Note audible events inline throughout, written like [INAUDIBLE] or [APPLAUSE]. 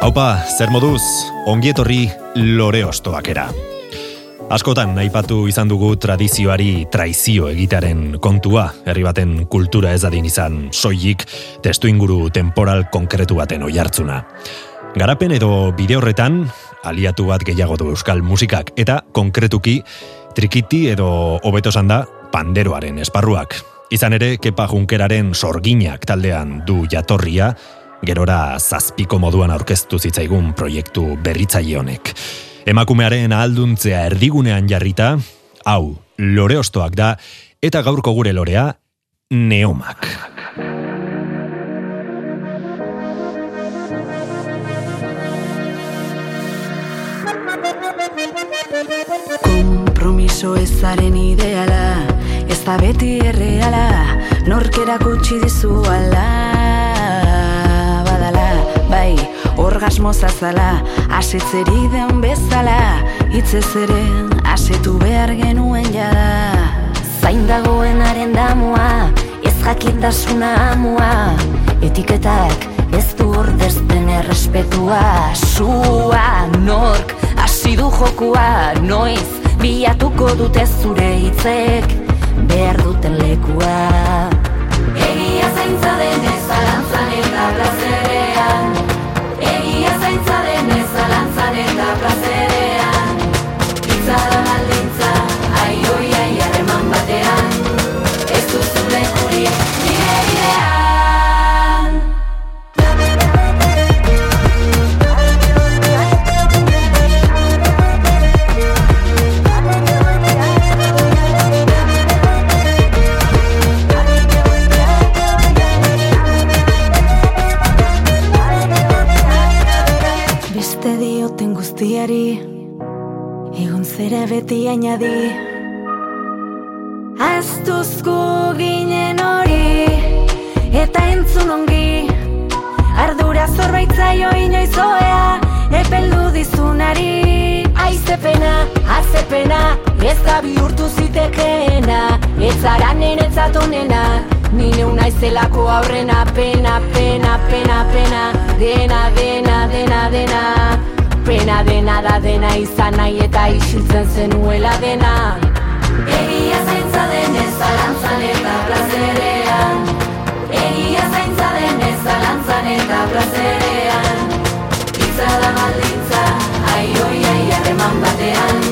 Haupa, zer moduz, ongietorri lore ostoakera. Askotan aipatu izan dugu tradizioari traizio egitearen kontua, herri baten kultura ez adin izan soilik testu inguru temporal konkretu baten oihartzuna. Garapen edo bide horretan, aliatu bat gehiago du euskal musikak, eta konkretuki trikiti edo hobeto da panderoaren esparruak. Izan ere, kepa junkeraren sorginak taldean du jatorria, gerora zazpiko moduan aurkeztu zitzaigun proiektu berritzaile honek. Emakumearen ahalduntzea erdigunean jarrita, hau, lore ostoak da, eta gaurko gure lorea, neomak. Kompromiso ezaren ideala Ez da beti erreala Norkera gutxi dizu ala bai, orgasmo zazala Asetzeri den bezala Itzez ere, asetu behar genuen jada. Zain dagoenaren damua Ez jakindasuna amua Etiketak ez du ordezten errespetua. Sua, nork, hasi du jokua Noiz, bilatuko dute zure hitzek behar duten lekua. Egia zaintza denez zalantzan eta plazerean Beti ainadi Aztuzko ginen hori Eta entzun ongi. Ardura zorbaitzaio inoizoea Epeldu dizunari. Aizepena, azepena Ez da bihurtu zitekeena. Ez zara nenetzat onena Nine unaizelako aurrena. Pena, pena, pena, pena Dena, dena, dena, dena Pena dena da dena izan nahi eta isiltzen zenuela dena. Egia zaintza denez zalantzan eta plazerean. Egia zaintza denez zalantzan eta plazerean. Itzada baldintza, ai oi ai harreman batean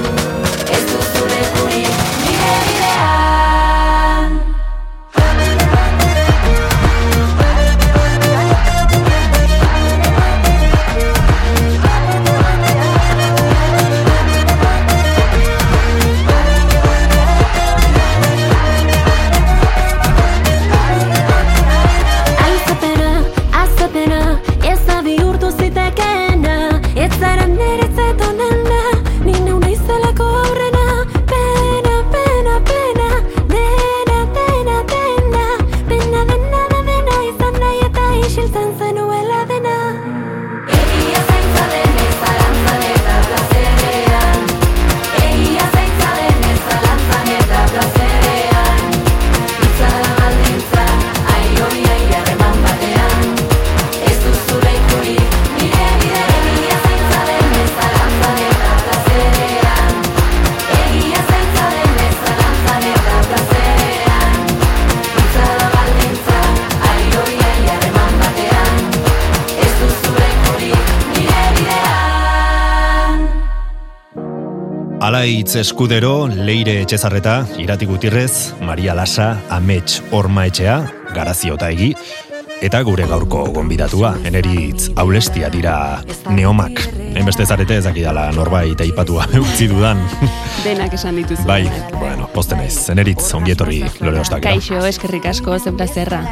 Alaitz eskudero, leire etxezarreta, irati gutirrez, Maria Lasa, Amets Orma etxea, garaziota egi, eta gure gaurko gonbidatua, eneritz aulestia dira neomak. Hainbeste zarete ezakidala norbait aipatua [LAUGHS] utzi dudan. Denak esan dituzu. bai, bueno, poste naiz, eneritz ongietorri lore ostak. Kaixo, eskerrik asko, zen plazerra.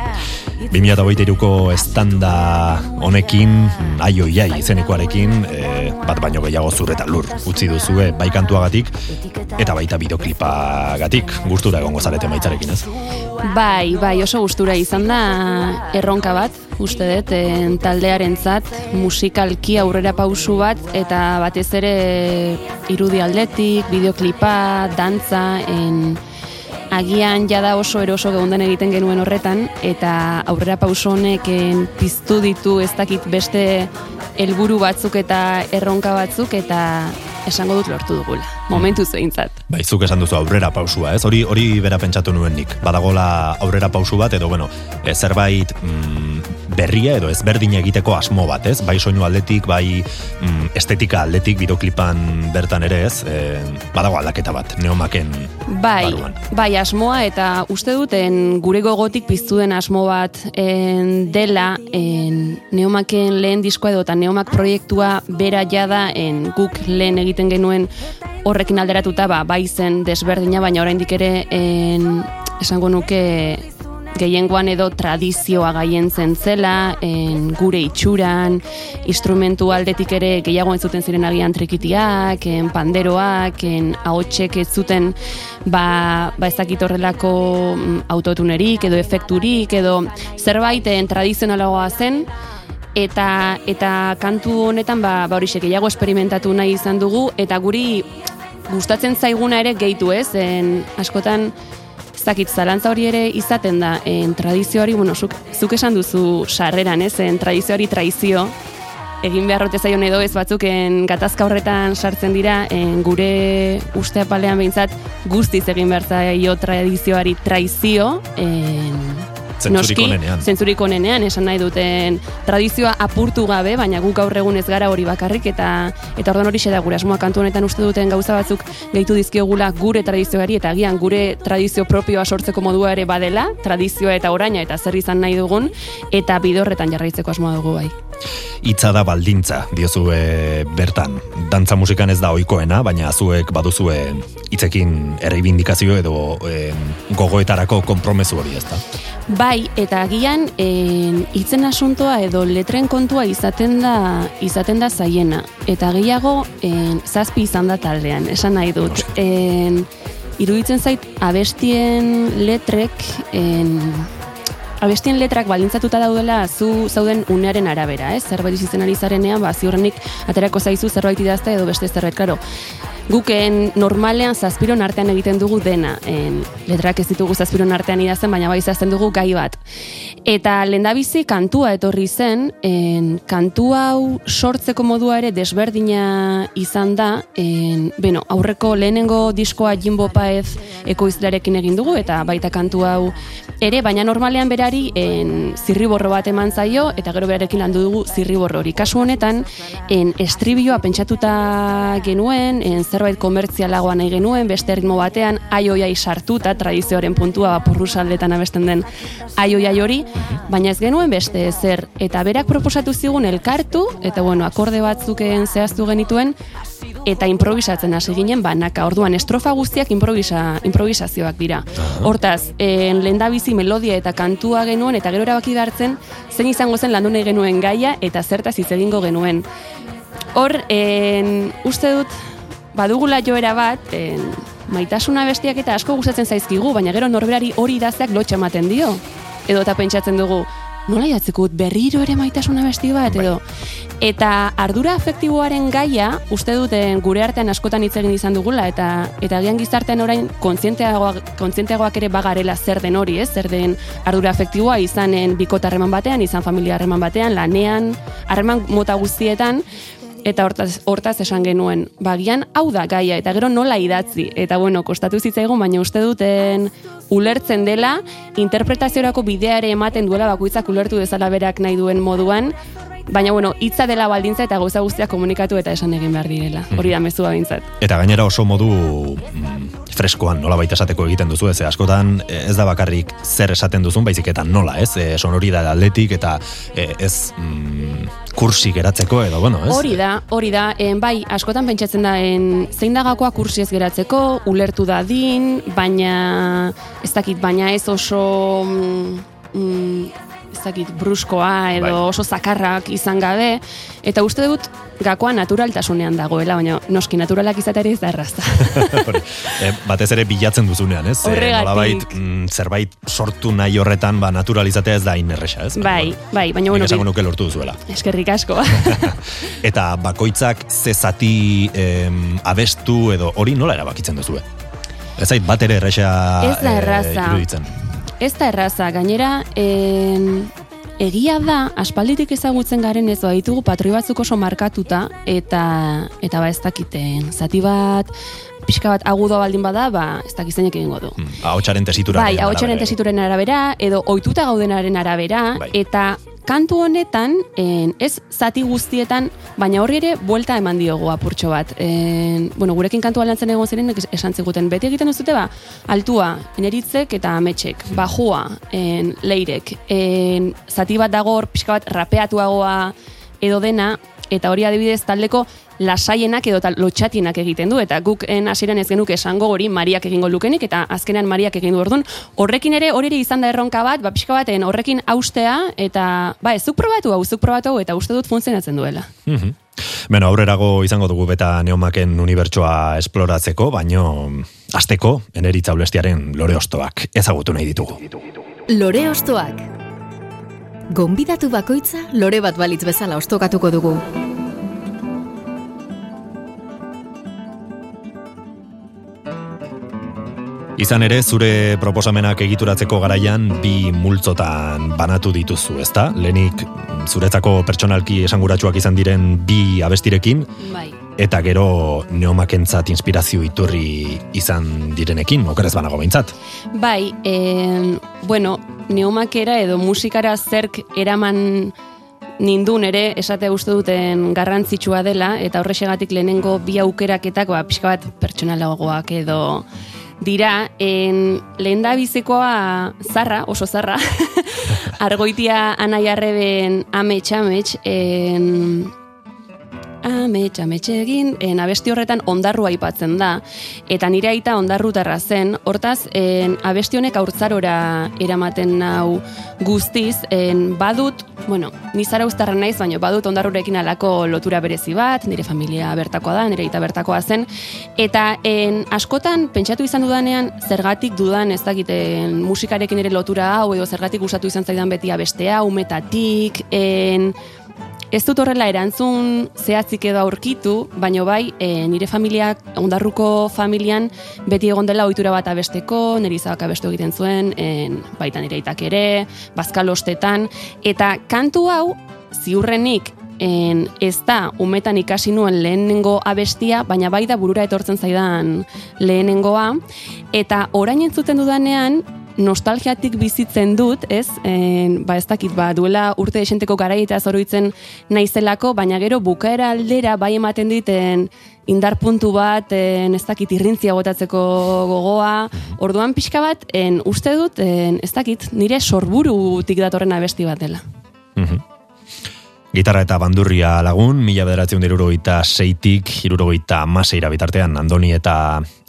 2008ko estanda honekin, aio iai izenekoarekin, e, bat baino gehiago zurreta lur utzi duzue bai kantuagatik, eta baita bideoklipagatik, gustura egongo zarete maitzarekin, ez? Bai, bai, oso gustura izan da erronka bat, uste dut, en, taldearentzat musikalki aurrera pausu bat, eta batez ere irudi aldetik, bideoklipa, dantza, en, agian jada oso eroso geundan egiten genuen horretan, eta aurrera pauso honek piztu ditu ez dakit beste helburu batzuk eta erronka batzuk, eta esango dut lortu dugula. Momentu zeintzat. Bai, zuk esan duzu aurrera pausua, ez? Hori hori bera pentsatu nuen nik. Badagola aurrera pausu bat edo bueno, e, zerbait mm, berria edo ezberdin egiteko asmo bat, ez? Bai soinu aldetik, bai mm, estetika aldetik bidoklipan bertan ere, ez? E, badago aldaketa bat, neomaken Bai, baruan. bai asmoa eta uste duten gure gogotik piztu den asmo bat en, dela en, neomaken lehen diskoa edo eta neomak proiektua bera jada en, guk lehen egiten genuen horrekin alderatuta ba, bai zen desberdina, baina oraindik ere en, esango nuke gehiengoan edo tradizioa gaien zen zela, en, gure itxuran, instrumentu aldetik ere gehiago entzuten ziren agian trikitiak, en, panderoak, en, ahotsek ez zuten ba, ba ezakit horrelako mm, autotunerik edo efekturik edo zerbait en, tradizionalagoa zen, eta eta kantu honetan ba ba horixe gehiago esperimentatu nahi izan dugu eta guri gustatzen zaiguna ere gehitu ez? En askotan dakit zalantza hori ere izaten da en tradizioari bueno zuk, zuk esan duzu sarreran ez? En tradizioari traizio. Egin beharrote zaion edo ez batzuken gatazka horretan sartzen dira en gure uste apalean behintzat guztiz egin behar zaio tradizioari traizio en, Zentzurik onenean. zentzurik onenean, esan nahi duten tradizioa apurtu gabe, baina guk gaur egun ez gara hori bakarrik, eta eta orduan hori da gure asmoa kantu honetan uste duten gauza batzuk gehitu dizkiogula gure tradizioari, eta agian gure tradizio propioa sortzeko modua ere badela, tradizioa eta oraina eta zer izan nahi dugun, eta bidorretan jarraitzeko asmoa dugu bai. Hitza da baldintza, diozue bertan. Dantza musikan ez da ohikoena, baina zuek baduzue hitzekin erreibindikazio edo e, gogoetarako konpromesu hori ez da. Bai, eta agian en, hitzen asuntoa edo letren kontua izaten da izaten da zaiena. Eta gehiago en, zazpi izan da taldean, esan nahi dut. En, iruditzen zait abestien letrek en, abestien letrak baldintzatuta daudela zu zauden unearen arabera, ez? Zerbait izitzen ari zarenean, ba, ziurrenik aterako zaizu zerbait idazte edo beste zerbait, klaro. Guken normalean zazpiron artean egiten dugu dena. En, letrak ez ditugu zazpiron artean idazten, baina bai izazten dugu gai bat. Eta lendabizi kantua etorri zen, en, kantu hau sortzeko modua ere desberdina izan da, en, beno, aurreko lehenengo diskoa Jimbo Paez ekoizlearekin egin dugu, eta baita kantu hau ere, baina normalean berari en, zirriborro bat eman zaio, eta gero berarekin landu dugu zirriborro hori. Kasu honetan, en, estribioa pentsatuta genuen, en, zerbait komertzialagoa nahi genuen, beste ritmo batean, aioiai sartuta, tradizioaren puntua, ba, porrusaldetan abesten den aioiai hori, baina ez genuen beste zer, eta berak proposatu zigun elkartu, eta bueno, akorde batzuken zehaztu genituen, eta improvisatzen hasi ginen banaka. Orduan estrofa guztiak improvisa, improvisazioak dira. Hortaz, en lehendabizi melodia eta kantua genuen eta gero erabaki hartzen zein izango zen landu nahi genuen gaia eta zertaz hitz egingo genuen. Hor, en, uste dut badugula joera bat, en, maitasuna bestiak eta asko gustatzen zaizkigu, baina gero norberari hori idazteak lotxa ematen dio. Edo eta pentsatzen dugu, nola jatzekut berriro ere maitasuna besti bat, edo. Eta ardura afektiboaren gaia, uste duten gure artean askotan hitz egin izan dugula, eta eta agian gizartean orain kontzienteagoak, kontzienteagoak ere bagarela zer den hori, ez? Zer den ardura afektiboa izanen bikota harreman batean, izan familia harreman batean, lanean, harreman mota guztietan, eta hortaz, hortaz esan genuen, bagian hau da gaia, eta gero nola idatzi. Eta bueno, kostatu zitzaigun, baina uste duten ulertzen dela, interpretaziorako bideare ematen duela bakoitzak ulertu dezala berak nahi duen moduan, baina bueno, hitza dela baldintza eta gauza guztiak komunikatu eta esan egin behar direla. Hori da mezua behintzat. Eta gainera oso modu mm, freskoan nola baita esateko egiten duzu, ez askotan eh, ez da bakarrik zer esaten duzun, baizik eta nola, ez? E, sonoridade aldetik eta e, ez mm, kursi geratzeko edo, bueno, ez? Hori da, hori da, en, bai, askotan pentsatzen da, en, zein da gakoa kursi ez geratzeko, ulertu dadin, baina, ez dakit, baina ez oso, mm, ezakit, bruskoa edo Bai. oso zakarrak izan gabe, eta uste dut gakoa naturaltasunean dagoela, baina noski naturalak izatea ere ez da erraza. [LAUGHS] E, batez ere bilatzen duzunean, ez? E, Horregatik. nolabait, mm, zerbait sortu nahi horretan, ba, naturalizatea ez da hain erresa, ez? bai, bai, baina Nik bueno, esango bi- nuke lortu duzuela. eskerrik asko. [LAUGHS] Eta bakoitzak ze zati em, abestu edo hori nola erabakitzen duzue? Ez zait bat ere erresa Ez da eh, erraza. iruditzen. Ez da erraza, gainera, en, egia da, aspalditik ezagutzen garen ez ditugu patroi batzuk oso markatuta, eta, eta ba ez dakiten, zati bat, pixka bat agudo baldin bada, ba ez dakizeinek egingo du. Hmm, Ahotsaren tesitura. Bai, ahotsaren tesituren arabera, edo ohituta gaudenaren arabera, Bai. eta kantu honetan, en, ez zati guztietan, baina horri ere buelta eman diogu apurtxo bat. En, bueno, gurekin kantua lantzen egon ziren es- esan ziguten, beti egiten duzute ba, altua, eneritzek eta ametxek, bajua, en, leirek, en, zati bat dago hor pixka bat rapeatuagoa edo dena, eta hori adibidez taldeko lasaienak edo tal, lotxatienak egiten du, eta guk en hasieran ez genuke esango hori Mariak egingo lukenik, eta azkenean Mariak egin du orduan, horrekin ere hori ere izan da erronka bat, ba, pixka baten horrekin austea, eta ba, ez zuk probatu hau, zuk probatu hau, eta uste dut funtzionatzen duela. Mhm. Beno, aurrerago izango dugu beta neomaken unibertsoa esploratzeko, baino asteko eneritza ulestiaren lore ostoak ezagutu nahi ditugu. Lore ostoak. Gonbidatu bakoitza lore bat balitz bezala ostokatuko dugu. Izan ere, zure proposamenak egituratzeko garaian bi multzotan banatu dituzu, ezta? Lehenik zuretzako pertsonalki esanguratsuak izan diren bi abestirekin, Bai. Eta gero neomakentzat inspirazio iturri izan direnekin, okerez banago behintzat. Bai, en, bueno, neumakera edo musikara zerk eraman nindun ere esatea uste duten garrantzitsua dela eta horrexegatik lehenengo bi aukeraketak ba, pixka bat pertsonalagoak edo dira en, lehen da bizikoa zarra, oso zarra [LAUGHS] argoitia anai arreben amets amets en, amets amets egin en, abesti horretan ondarru aipatzen da. Eta nire aita ondarrutarra zen. Hortaz en, abesti honek haurtzarora eramaten nau guztiz en, badut bueno, ni zarauztarra naiz, baina badut ondarrurekin alako lotura berezi bat, nire familia bertakoa da, nire aita bertakoa zen, eta en, askotan pentsatu izan dudanean zergatik dudan ez dakiten musikarekin ere lotura hau edo zergatik gustatu izan zaidan beti abestea, umetatik, en, Ez dut horrela erantzun zehatzik edo aurkitu, baino bai, e, nire familiak, ondarruko familian, beti egon dela ohitura bat abesteko, nire izabak abestu egiten zuen, en, baita nire aitak ere, bazkalostetan, eta kantu hau, ziurrenik, en, ez da umetan ikasi nuen lehenengo abestia, baina bai da burura etortzen zaidan lehenengoa, eta orain entzuten dudanean, nostalgiatik bizitzen dut, ez? En, ba ez dakit, ba, duela urte esenteko garai eta zoroitzen naizelako, baina gero bukaera aldera bai ematen diten indar puntu bat, en, ez dakit, irrintzia botatzeko gogoa, orduan pixka bat, en, uste dut, en, ez dakit, nire sorburutik datorren abesti bat dela. Mhm. Gitarra eta bandurria lagun, mila bederatzen dirurogeita seitik, irurogeita maseira bitartean, Andoni eta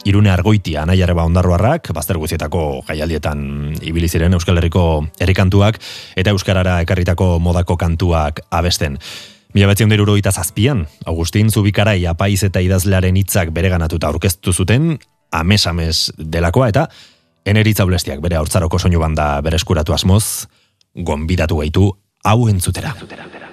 Irune Argoitia, nahi arreba ondarroarrak, bazter guzietako jaialdietan ibili ziren Euskal Herriko herrikantuak eta Euskarara ekarritako modako kantuak abesten. Mila betzen dirurogeita zazpian, Agustin Zubikarai apaiz eta idazlearen hitzak bereganatuta aurkeztu zuten, ames-ames delakoa eta eneritza ulestiak bere haurtzaroko soinu banda bereskuratu asmoz, gonbidatu gaitu hau entzutera. Ames,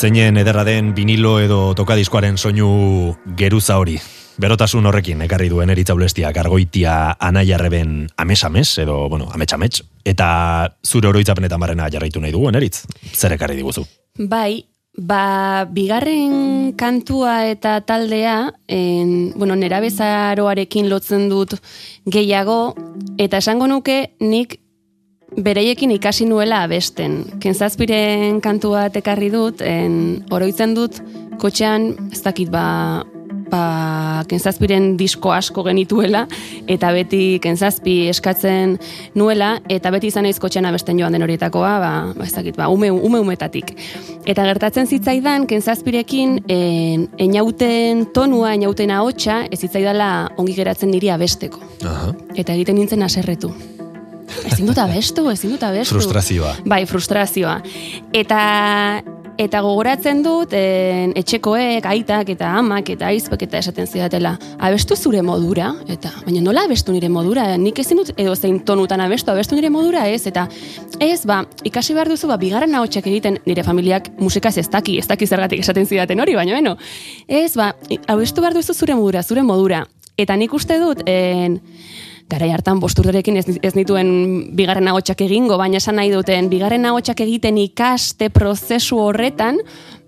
Zeinen ederra den vinilo edo tokadiskoaren soinu geruza hori. Berotasun horrekin ekarri duen eritza ulestia gargoitia anaiarreben ames-ames, edo, bueno, amets-amets, eta zure oroitzapenetan barrena jarraitu nahi dugu, eritz? Zer ekarri diguzu? Bai, ba, bigarren kantua eta taldea, en, bueno, nera bezaroarekin lotzen dut gehiago, eta esango nuke nik bereiekin ikasi nuela abesten. Kentzazpiren kantua ekarri dut, en, oroitzen dut, kotxean, ez dakit ba, ba, kentzazpiren disko asko genituela, eta beti kentzazpi eskatzen nuela, eta beti izan naiz kotxean abesten joan den horietakoa, ba, ba ez dakit, ba, ume, ume umetatik. Eta gertatzen zitzaidan, kentzazpirekin, en, enauten tonua, enauten ahotsa, ez zitzaidala ongi geratzen niri abesteko. Aha. Eta egiten nintzen aserretu. Ezin dut abestu, ezin dut abestu. Frustrazioa. Bai, frustrazioa. Eta eta gogoratzen dut en, etxekoek, aitak eta amak eta aizpek eta esaten zidatela abestu zure modura, eta baina nola abestu nire modura, nik ezin dut edo zein tonutan abestu, abestu nire modura ez, eta ez, ba, ikasi behar duzu, ba, bigarren ahotsak egiten nire familiak musikaz ez daki, ez daki zergatik esaten zidaten hori, baina beno, ez, ba, abestu behar duzu zure modura, zure modura, eta nik uste dut, en, garai hartan bosturderekin ez, ez nituen bigarren agotxak egingo, baina esan nahi duten bigarren agotxak egiten ikaste prozesu horretan,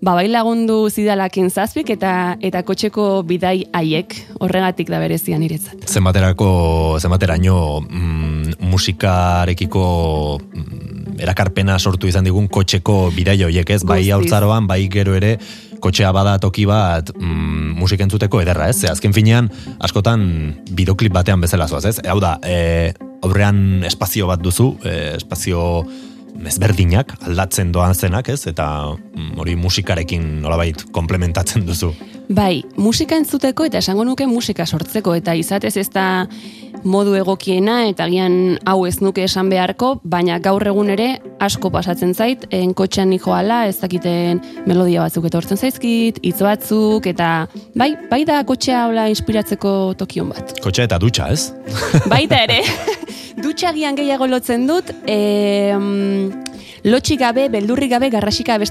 ba bai lagundu zidalakin zazpik eta eta kotxeko bidai haiek. Horregatik da berezia niretzat. Zenbaterako, zenbateraino mm, musikarekiko mm, erakarpena sortu izan digun kotxeko bidai horiek ez, bai haurtzaroan, bai gero ere, kotxea bada toki bat mm, musik entzuteko ederra, ez? Ze azken finean, askotan bideoklip batean bezala zoaz, ez? Hau da, e, aurrean espazio bat duzu, e, espazio ezberdinak, aldatzen doan zenak, ez? Eta mm, hori musikarekin nolabait komplementatzen duzu. Bai, musika entzuteko eta esango nuke musika sortzeko eta izatez ez da modu egokiena eta gian hau ez nuke esan beharko, baina gaur egun ere asko pasatzen zait, en kotxean nijoala, ez dakiten melodia batzuk etortzen zaizkit, hitz batzuk, eta bai, bai da kotxea hola inspiratzeko tokion bat. Kotxea eta dutxa, ez? [LAUGHS] Baita ere, [LAUGHS] dutxagian gehiago lotzen dut, e, lotxik gabe, beldurrik gabe, garrasika da.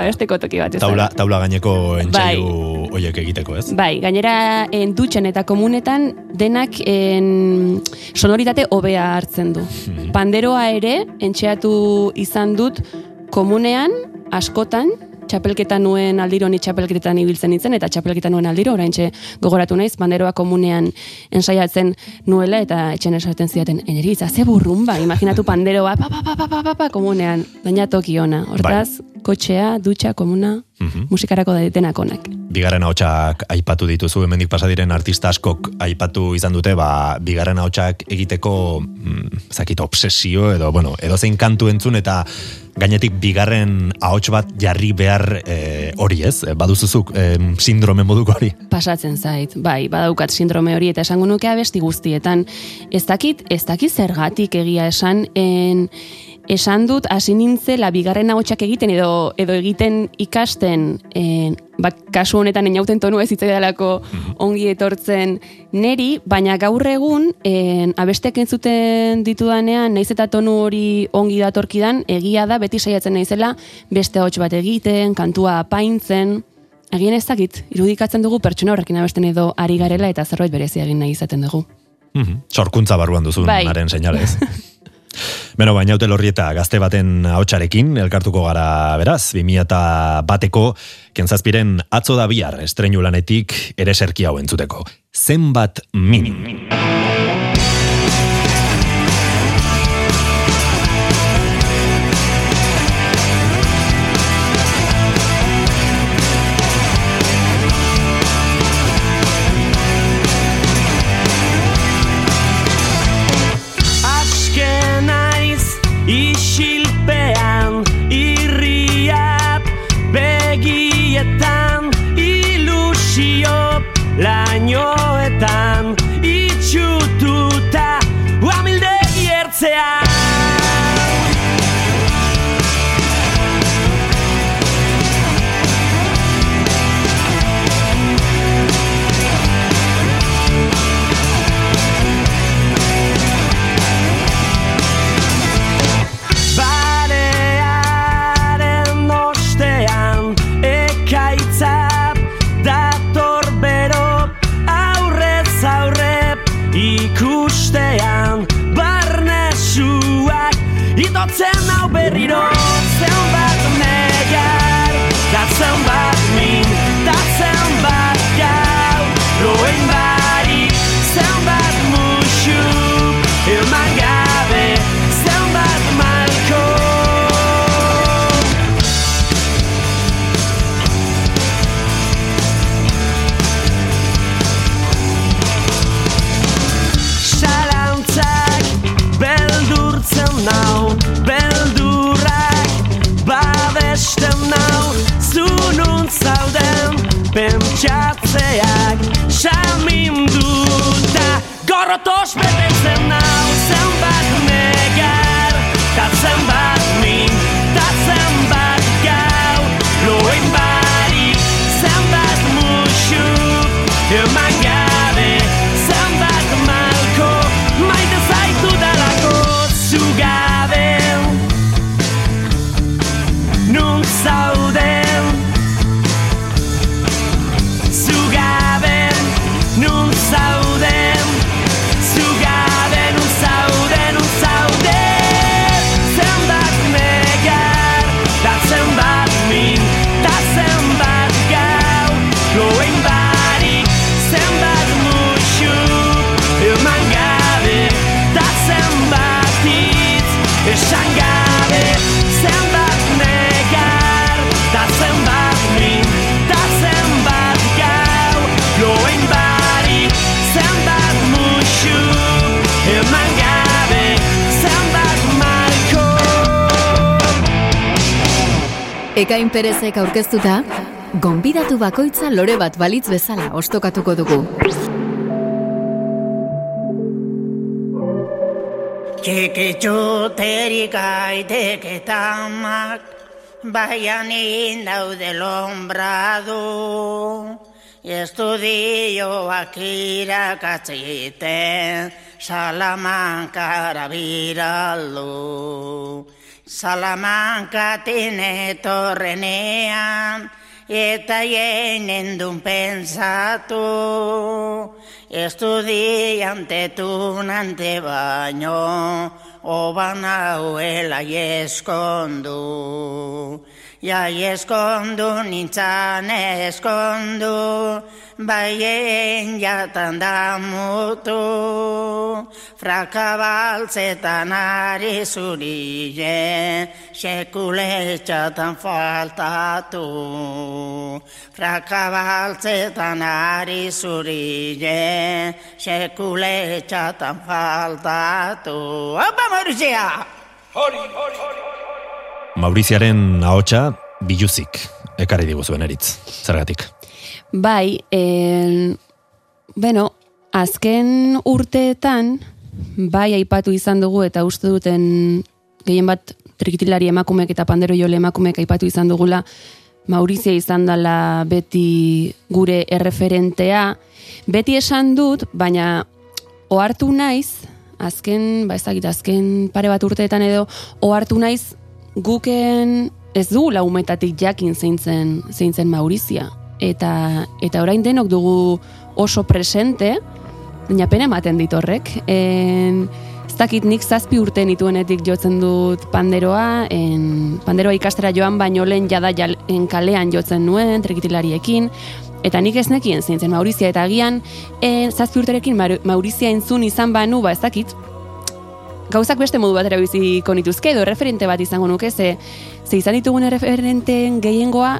abesteko toki bat. ez? Taula, taula gaineko entzailu hoiek egiteko, ez? Bai, gainera en dutxan eta komunetan denak en sonoritate hobea hartzen du. Panderoa ere entxeatu izan dut komunean askotan txapelketa nuen aldiro ni txapelketan ibiltzen nintzen eta txapelketa nuen aldiro oraintxe gogoratu naiz panderoa komunean ensaiatzen nuela eta etxen esaten zidaten eneritza ze burrumba imaginatu panderoa pa pa pa pa pa, pa, pa komunean. Baina toki ona. Hortaz kotxea dutxa komuna Mhm. musikarako da denak onak Bigarren ahotsak aipatu dituzu, hemendik pasa diren artista askok aipatu izan dute, ba, bigarren ahotsak egiteko, mm, zakit, obsesio edo, bueno, edo zein kantu entzun eta gainetik bigarren ahots bat jarri behar e, hori ez, E, baduzuzuk e, sindrome moduko hori. pasatzen zait, bai, badaukat sindrome hori eta esango nuke abesti guztietan. Ez dakit, ez dakit zergatik egia esan, en, esan dut hasi nintzela bigarren ahotsak egiten edo edo egiten ikasten en, ba, kasu honetan inauten tonu ez hitzaidalako ongi etortzen neri, baina gaur egun en, abestek entzuten ditudanean, naiz eta tonu hori ongi datorkidan, egia da beti saiatzen naizela beste ahots bat egiten, kantua apaintzen, Agien ez dakit, irudikatzen dugu pertsona horrekin abesten edo ari garela eta zerbait berezia egin nahi izaten dugu. Mhm, Sorkuntza barruan duzun Bai. seinalez. [LAUGHS] Beno, baina haute lorrieta gazte baten ahotsarekin elkartuko gara beraz, 2000 bateko kentzazpiren atzo da bihar estreinu lanetik ere serki hau entzuteko. Zenbat minim. Berriro pentsatzeak Saminduta gorrotos betetzen nau Ekain Perezek aurkeztuta, gonbidatu bakoitza lore bat balitz bezala ostokatuko dugu. Txikitxuterik aiteke-tamak Baian indaude lombradu Estudioak irakatziten Salamankara biraldu Salamankatin etorrenean Eta jenen dun pensatu. Estudiante tunante baino Oban hauela eskondu Ja eskondu nintzan eskondu Baien jatan da mutu. Frakabaltzetan ari zurien Sekuletxatan faltatu. Frakabaltzetan ari zurien Sekuletxatan faltatu. Opa, Mauritzia! Mauriziaren ahotsa biluzik ekarri diguzuen eritz. Zergatik. Bai, en, bueno, azken urteetan, bai aipatu izan dugu eta uste duten gehien bat trikitilari emakumeek eta pandero jole emakumeek aipatu izan dugula, Maurizia izan dela beti gure erreferentea. Beti esan dut, baina ohartu naiz, azken, ba ezagit, azken pare bat urteetan edo, ohartu naiz guken ez dugu laumetatik jakin zeintzen, zeintzen Maurizia. Eta, eta orain denok dugu oso presente, baina pena ematen dit horrek. En, ez dakit nik zazpi urte nituenetik jotzen dut panderoa, en, panderoa ikastera joan baino lehen jada jalen kalean jotzen nuen, trekitilariekin, Eta nik ez nekien zintzen Maurizia, eta agian en, zazpi urterekin Maurizia entzun izan banu, ba ez dakit, gauzak beste modu batera biziko nituzke edo referente bat izango nuke ze, ze izan ditugun referenteen gehiengoa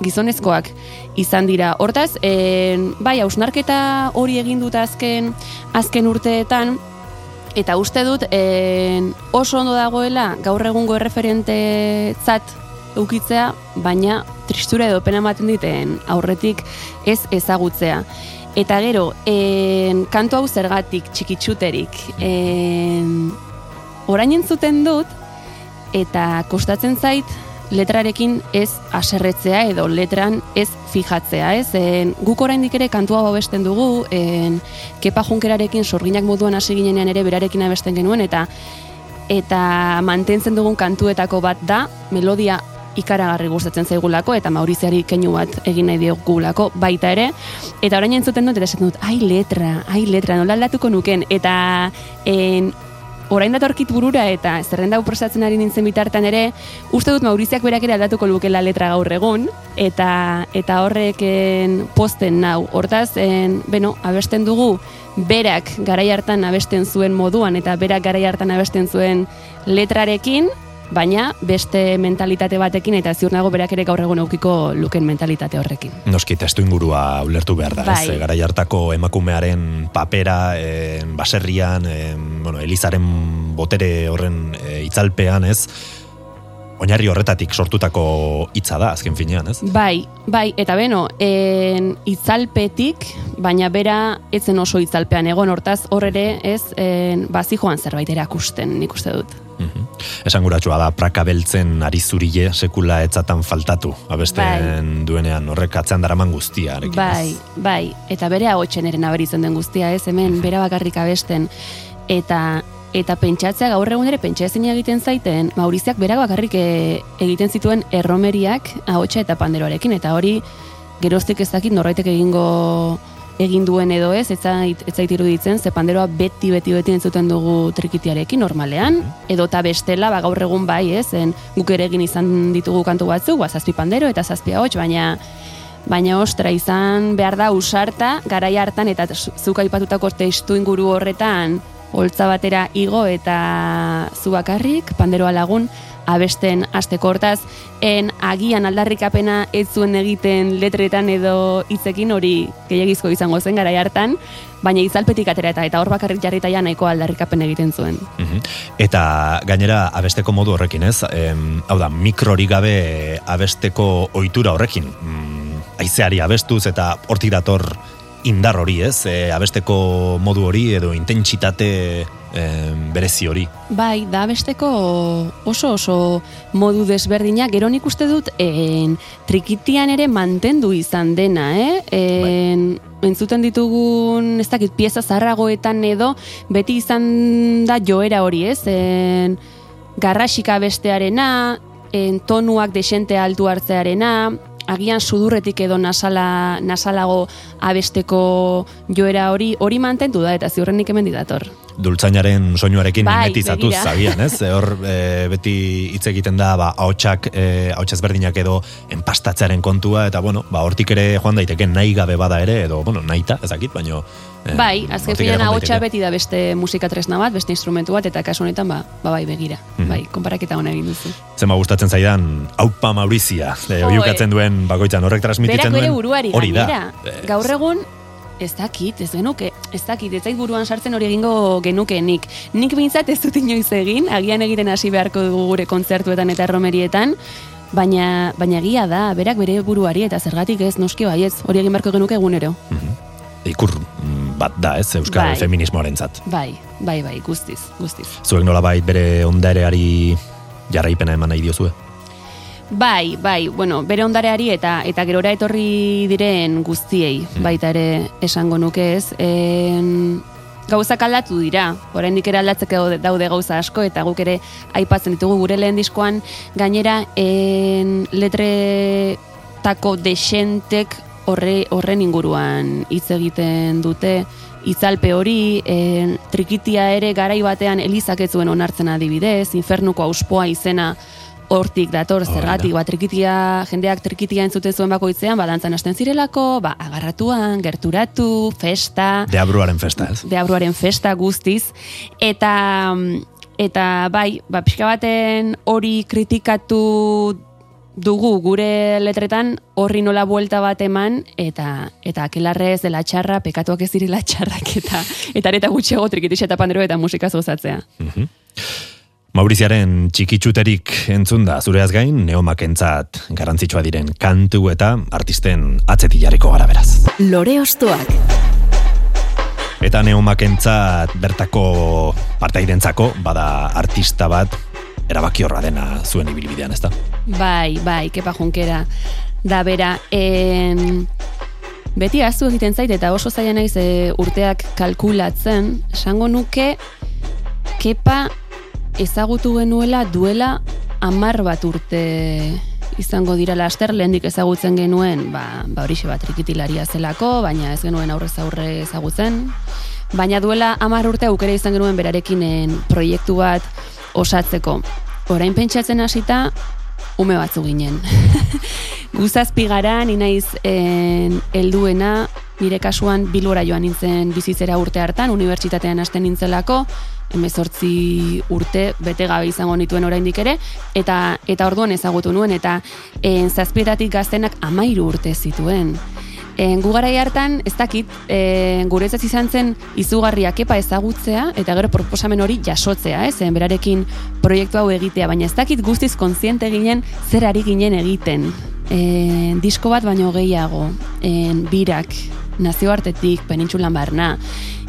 gizonezkoak izan dira. Hortaz, en, bai, hausnarketa hori egin dut azken azken urteetan eta uste dut en, oso ondo dagoela gaur egungo erreferentetzat eukitzea, baina tristura edo pena ematen diten aurretik ez ezagutzea. Eta gero, en, kantu hau zergatik txikitsuterik. En, orain entzuten dut, eta kostatzen zait letrarekin ez aserretzea edo letran ez fijatzea, ez? En, guk oraindik ere kantu hau abesten dugu, en, kepa junkerarekin sorginak moduan hasi ginenean ere berarekin abesten genuen, eta eta mantentzen dugun kantuetako bat da, melodia ikaragarri gustatzen zaigulako eta Mauriziari keinu bat egin nahi diogulako baita ere. Eta orain entzuten dut eta esaten dut ai letra, ai letra, nola aldatuko nuken? Eta en, orain datorkit burura eta zerrenda hau prosatzen ari nintzen bitartan ere, uste dut Mauriziak berak ere aldatuko lukela letra gaur egun, eta eta horreken posten nau. Hortaz, en, beno, abesten dugu, berak garai hartan abesten zuen moduan, eta berak garai hartan abesten zuen letrarekin, baina beste mentalitate batekin eta ziur nago berak ere gaur egun eukiko luken mentalitate horrekin. Noski testu ingurua ulertu behar da, Bai. ez? Garai hartako emakumearen papera, eh, baserrian, eh, bueno, Elizaren botere horren eh, itzalpean, ez? Oinarri horretatik sortutako hitza da, azken finean, ez? Bai, bai, eta beno, en, itzalpetik, baina bera etzen oso itzalpean egon, hortaz hor ere ez, en, bazi joan zerbait erakusten, nik uste dut. Mhm. Esanguratsua da, praka beltzen ari zurile sekula etzatan faltatu, abesten duenean horrek atzean daraman guztiarekin. Bai, bai, eta bere agotxen eren aberitzen den guztia, ez, hemen, bera bakarrik abesten, eta eta pentsatzea gaur egun ere pentsa ezin egiten zaiten, Mauriziak berak bakarrik e, egiten zituen erromeriak ahotsa eta panderoarekin, eta hori geroztik ez dakit norbaitek egingo egin duen edo ez, ez zait, ez zait iruditzen, ze panderoa beti, beti, beti entzuten dugu trikitiarekin normalean, edo eta bestela, ba, gaur egun bai, ez, en, guk ere egin izan ditugu kantu batzuk, ba, zazpi pandero eta zazpi ahots, baina baina ostra izan behar da usarta garai hartan eta zu- zuk aipatutako testu inguru horretan holtza batera igo eta zu bakarrik panderoa lagun abesten hasteko hortaz en agian aldarrikapena ez zuen egiten letretan edo hitzekin hori gehiagizko izango zen garai hartan baina izalpetik atera eta hor bakarrik jarrita ja nahiko aldarrikapen egiten zuen Mhm. Eta gainera abesteko modu horrekin, ez? Em, hau da, mikrori gabe abesteko ohitura horrekin. Mm, aizeari abestuz eta hortik dator indar hori, ez? E, abesteko modu hori edo intentsitate em, berezi hori. Bai, da besteko oso oso modu desberdinak, gero nik uste dut en, trikitian ere mantendu izan dena, eh? En, entzuten ditugun, ez dakit, pieza zarragoetan edo, beti izan da joera hori, ez? En, garrasika bestearena, en, tonuak desente altu hartzearena, agian sudurretik edo nasala, nasalago abesteko joera hori, hori mantendu da, eta ziurrenik hemen dator. Dultzainaren soinuarekin Bai, mimetizatuz zabian, ez? Hor e, beti hitz egiten da, ba, ahotsak, e, ezberdinak edo enpastatzearen kontua, eta bueno, ba, hortik ere joan daiteke nahi gabe bada ere, edo, bueno, nahita, ezakit, baino... e, Bai, azken finean ahotsa beti da beste musika tresna bat, beste instrumentu bat, eta kasu honetan, ba, ba bai, begira. Mhm. Bai, konparaketa hona egin duzu. Zema gustatzen zaidan, aupa Maurizia, e, oiukatzen duen bakoitzan, horrek transmititzen Berak bere duen, buruari hori da. Gaur egun, ez dakit, ez genuke, ez dakit, ez zait buruan sartzen hori egingo genuke nik. Nik behintzat ez dut inoiz egin, agian egiten hasi beharko dugu gure kontzertuetan eta erromerietan, baina, baina egia da, berak bere buruari eta zergatik ez, noski baiez, hori egin beharko genuke egunero. ikur mm, bat da, ez, euskal Bai. feminismoarentzat. Bai, bai, bai, guztiz, guztiz. Zuek nolabait bere ondareari jarraipena eman nahi diozue? Bai, bai, bueno, bere ondareari eta eta gerora etorri diren guztiei, baita ere esango nuke ez. En, gauzak aldatu dira, oraindik ere aldatzeko daude- daude gauza asko, eta guk ere aipatzen ditugu gure lehen diskoan, gainera en, letretako desentek horre, horren inguruan hitz egiten dute, itzalpe hori, en, trikitia ere garai batean elizak ez zuen onartzen adibidez, infernuko auspoa izena hortik dator zergatik, ba, trikitia, jendeak trikitia entzuten zuen bakoitzean, ba, dantzan hasten zirelako, ba, agarratuan, gerturatu, festa, Deabruaren festa, ez? deabruaren festa guztiz, eta eta bai, ba, pixka baten hori kritikatu dugu gure letretan horri nola buelta bat eman eta eta akelarre ez dela txarra, pekatuak ez direla txarrak eta eta areta gutxiago trikitixa eta pandero eta musika gozatzea. Mauriziaren txikitsuterik entzun da zureaz gain, neomakentzat garrantzitsua diren kantu eta artisten atzetik jarriko gara beraz. Lore Ostoak. Eta neomakentzat bertako partaidentzako, bada artista bat, erabaki horra dena zuen ibilbidean, ezta? Bai, bai, kepa junkera. Da bera, en, beti azu egiten zait eta oso zaila naiz e, urteak kalkulatzen, esango nuke kepa ezagutu genuela duela amar bat urte izango dira laster, lehendik ezagutzen genuen, ba, ba horixe bat trikitilaria zelako, baina ez genuen aurrez aurre ezagutzen. baina duela hamar urte aukera izan genuen berarekin en, proiektu bat osatzeko. Orain pentsatzen hasita, ume batzu ginen. [LAUGHS] Guzazpi gara, ni naiz en, helduena, nire kasuan bilbora joan nintzen bizitzera urte hartan, unibertsitatean hasten nintzelako, emezortzi urte bete gabe izango nituen oraindik ere, eta eta orduan ezagutu nuen, eta en, zazpietatik gaztenak amairu urte zituen. En, gu garai hartan, ez dakit, e, guretzat izan zen izugarria kepa ezagutzea, eta gero proposamen hori jasotzea, ez, en, berarekin proiektu hau egitea, baina ez dakit guztiz kontziente ginen zer ari ginen egiten. E, disko bat baino gehiago, en, birak, nazioartetik, penintxulan barna,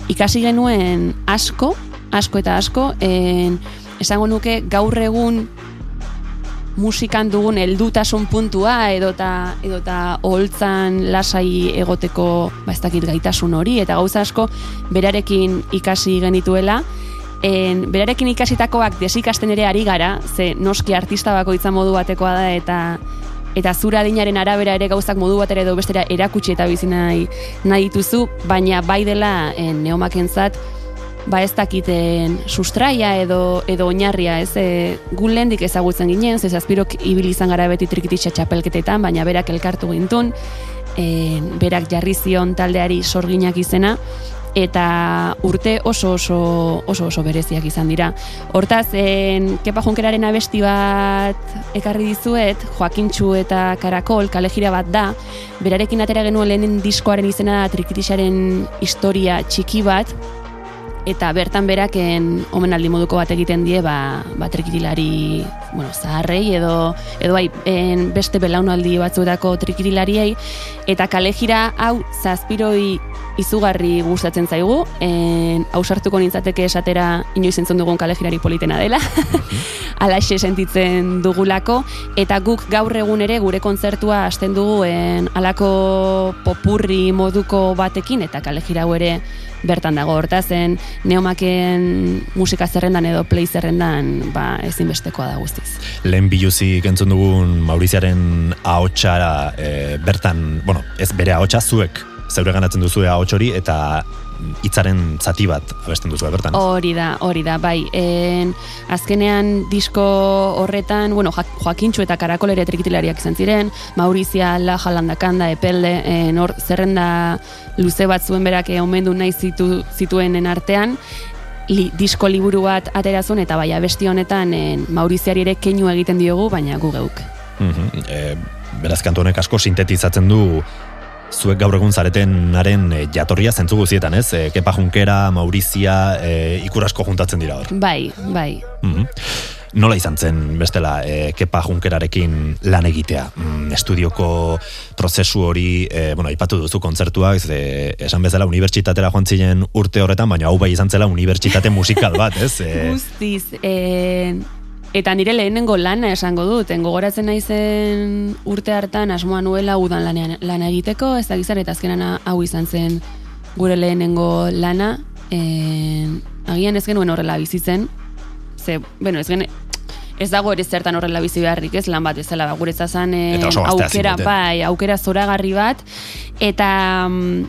ikasi genuen asko, asko eta asko, en, esango nuke gaur egun musikan dugun heldutasun puntua edota edota oholtzan lasai egoteko ba ez dakit gaitasun hori eta gauza asko berarekin ikasi genituela. En, berarekin ikasitakoak desikasten ere ari gara, ze noski artista bakoitza modu batekoa da eta eta zura adinaren arabera ere gauzak modu batera edo bestera erakutsi eta bizi nahi, nahi dituzu, baina bai dela en, neomakentzat ba ez dakiten sustraia edo edo oinarria, ez? E, gu lehendik ezagutzen ginen, ze zazpirok ibili izan gara beti trikititxa txapelketetan, baina berak elkartu gintun, e, berak jarri zion taldeari sorginak izena, eta urte oso oso oso oso bereziak izan dira. Hortaz, en, Kepa Junkeraren abesti bat ekarri dizuet, Joakintxu eta Karakol, kalejira bat da, berarekin atera genuen lehenen diskoaren izena da Trikitixaren historia txiki bat, eta bertan beraken omenaldi moduko bat egiten die ba, ba trikitilari bueno, zaharrei edo edo bai en, beste belaunaldi batzuetako trikitilariei eta kalejira hau zazpiroi izugarri gustatzen zaigu. En, ausartuko nintzateke esatera inoiz entzun dugun kalejirari politena dela. [LAUGHS] Alaxe sentitzen dugulako. Eta guk gaur egun ere gure kontzertua hasten dugu en, alako popurri moduko batekin eta kalejira hau ere bertan dago hortazen neomaken musika zerrendan edo play zerrendan ba, ezinbestekoa da guztiz. Lehen biluzik entzun dugun Mauriziaren ahotsa e, bertan, bueno, ez bere ahotsa zuek zeure ganatzen duzu ahots hori eta hitzaren zati bat abesten duzu bertan. Hori da, hori da, bai. En, azkenean disko horretan, bueno, Jo- Joakintxu eta Karakol ere trikitilariak izan ziren, Maurizia, La, Jalandakanda, Epelde, en, hor zerrenda luze bat zuen berak eh, omendu nahi zitu, zituenen artean, li, disko liburu bat atera zuen, eta bai, abesti honetan en, Mauriziari ere keinu egiten diogu, baina gu geuk. Mhm, e, beraz kantu honek asko sintetizatzen du zuek gaur egun zaretenaren e, jatorria zentzu guztietan, ez? E, Kepa Junkera, Maurizia, e, ikur asko juntatzen dira hor. Bai, bai. Mhm. Nola izan zen bestela e, Kepa Junkerarekin lan egitea? Mm, estudioko prozesu hori, e, bueno, aipatu duzu kontzertuak, ze, esan bezala unibertsitatera joan ziren urte horretan, baina hau bai izan zela unibertsitate musikal bat, ez? [LAUGHS] E, Guztiz, e, eta nire lehenengo lana esango dut, en gogoratzen naizen urte hartan asmoa nuela udan lanean, lana egiteko, ez da gizar, eta azkenan hau izan zen gure lehenengo lana, en, agian ez genuen horrela bizitzen, ze, bueno, ez gen, ez dago ere zertan horrela bizi beharrik, ez lan bat bezala, ba, gure zazan Eta oso gaztea aukera, zineten. bai, aukera zoragarri bat, eta mm,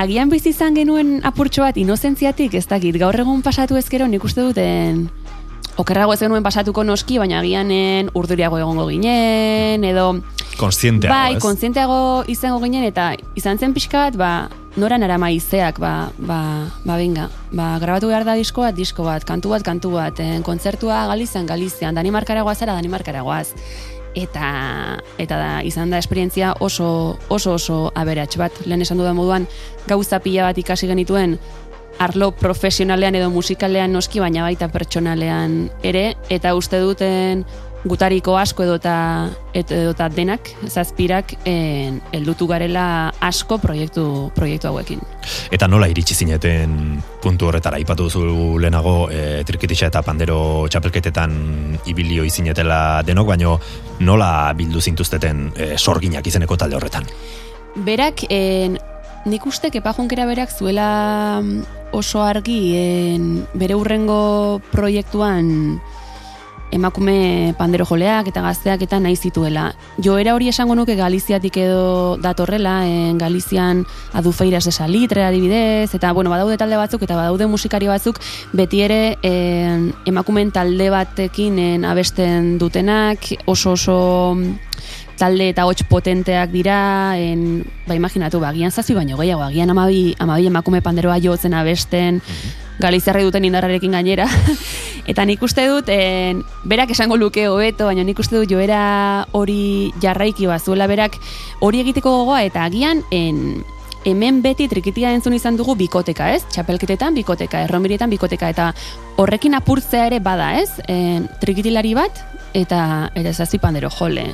agian bizi izan genuen apurtxo bat inozentziatik, ez dakit, gaur egun pasatu ezkero nik uste duten okerrago ez genuen pasatuko noski, baina agianen urduriago egongo ginen, edo konstienteago, bai, ez? kontzienteago izango ginen, eta izan zen pixka bat, ba, noran arama izeak, ba, ba, ba, binga, ba, grabatu behar da disko bat, disko bat, kantu bat, kantu bat, en, kontzertua Galizian, Galizian, Danimarkaragoaz ara, Danimarkaragoaz. Eta, eta da, izan da esperientzia oso, oso, oso aberats bat. Lehen esan dudan moduan, gauza pila bat ikasi genituen, arlo profesionalean edo musikalean noski, baina baita pertsonalean ere, eta uste duten gutariko asko edota edota denak zazpirak en, heldutu garela asko proiektu proiektu hauekin. Eta nola iritsi zineten puntu horretara, ipatu duzu lehenago e, trikitixa eta pandero txapelketetan ibilio izinetela denok, baino nola bildu zintuzteten e, sorginak izeneko talde horretan? Berak, en, nik uste Kepa Junkera berak zuela mm, oso argi en, bere urrengo proiektuan emakume pandero joleak eta gazteak eta nahi zituela. Joera hori esango nuke Galiziatik edo datorrela, en Galizian adufeiras de salitre adibidez, eta bueno, badaude talde batzuk eta badaude musikari batzuk beti ere en, emakumeen talde batekin en, abesten dutenak, oso oso talde eta hots potenteak dira, en, ba imaginatu, ba, agian zazpi baino gehiago, agian amabi, amabi emakume panderoa jotzen abesten, Galiziarri duten indarrarekin gainera. [LAUGHS] eta nik uste dut, en, berak esango luke hobeto, baina nik uste dut joera hori jarraiki bazuela berak hori egiteko gogoa, eta agian en, hemen beti trikitia entzun izan dugu bikoteka, ez? Txapelketetan bikoteka, erromirietan bikoteka, eta horrekin apurtzea ere bada, ez? En, trikitilari bat, eta ere zazpi pandero jole.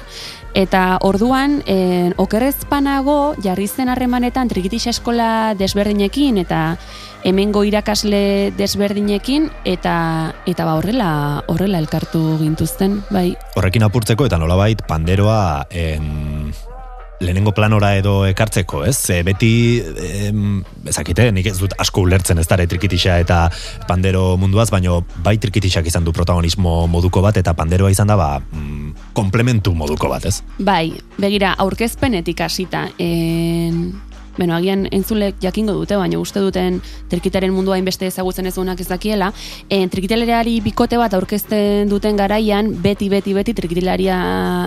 Eta orduan, en, okerrezpanago jarri zen harremanetan trikitixa eskola desberdinekin eta hemengo irakasle desberdinekin eta eta ba horrela horrela elkartu gintuzten, bai. Horrekin apurtzeko eta nolabait panderoa en, lehenengo planora edo ekartzeko, ez? E, beti, em, ezakite, nik ez dut asko ulertzen ez dara trikitixa eta pandero munduaz, baino bai trikitixak izan du protagonismo moduko bat eta panderoa izan da, ba, mm, komplementu moduko bat, ez? Bai, begira, aurkezpenetik hasita. En, bueno, agian entzulek jakingo dute, baina uste duten trikitaren mundua hainbeste ezagutzen ez duenak ez dakiela. En, trikitileari bikote bat aurkezten duten garaian, beti, beti, beti trikitilaria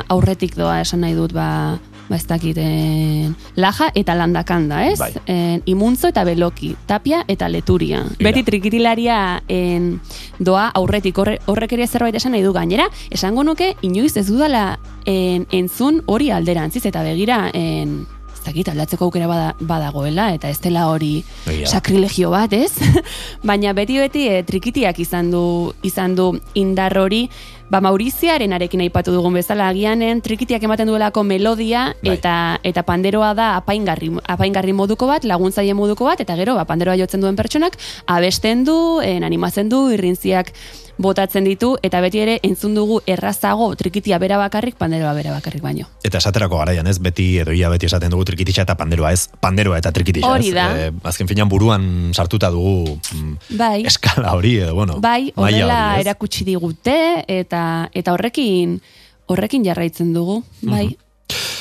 aurretik doa esan nahi dut, ba, ba ez dakit, en, laja eta landakanda, ez? Bai. En, imuntzo eta beloki, tapia eta leturia. Mira. Beti trikitilaria en, doa aurretik, horre, horrek ere zerbait esan nahi du gainera, esango nuke, inoiz ez dudala en, entzun hori alderantziz, eta begira, en, ez dakit, aldatzeko aukera bada, badagoela, eta ez dela hori da. sakrilegio bat, ez? [LAUGHS] Baina beti-beti e, trikitiak izan du, izan du indar hori, ba Mauriziaren arekin aipatu dugun bezala agianen trikitiak ematen duelako melodia Bai. eta eta panderoa da apaingarri apaingarri moduko bat, laguntzaile moduko bat eta gero ba panderoa jotzen duen pertsonak abesten du, en, animatzen du, irrintziak botatzen ditu eta beti ere entzun dugu errazago trikitia bera bakarrik, panderoa bera bakarrik baino. Eta esaterako garaian, ez? Beti edo ia beti esaten dugu trikitixa eta panderoa, ez? Panderoa eta trikitixa, Hori ez? da. E, azken finean buruan sartuta dugu mm, Bai. eskala hori, edo, bueno, Bai, horrela erakutsi digute eta eta horrekin horrekin jarraitzen dugu, bai.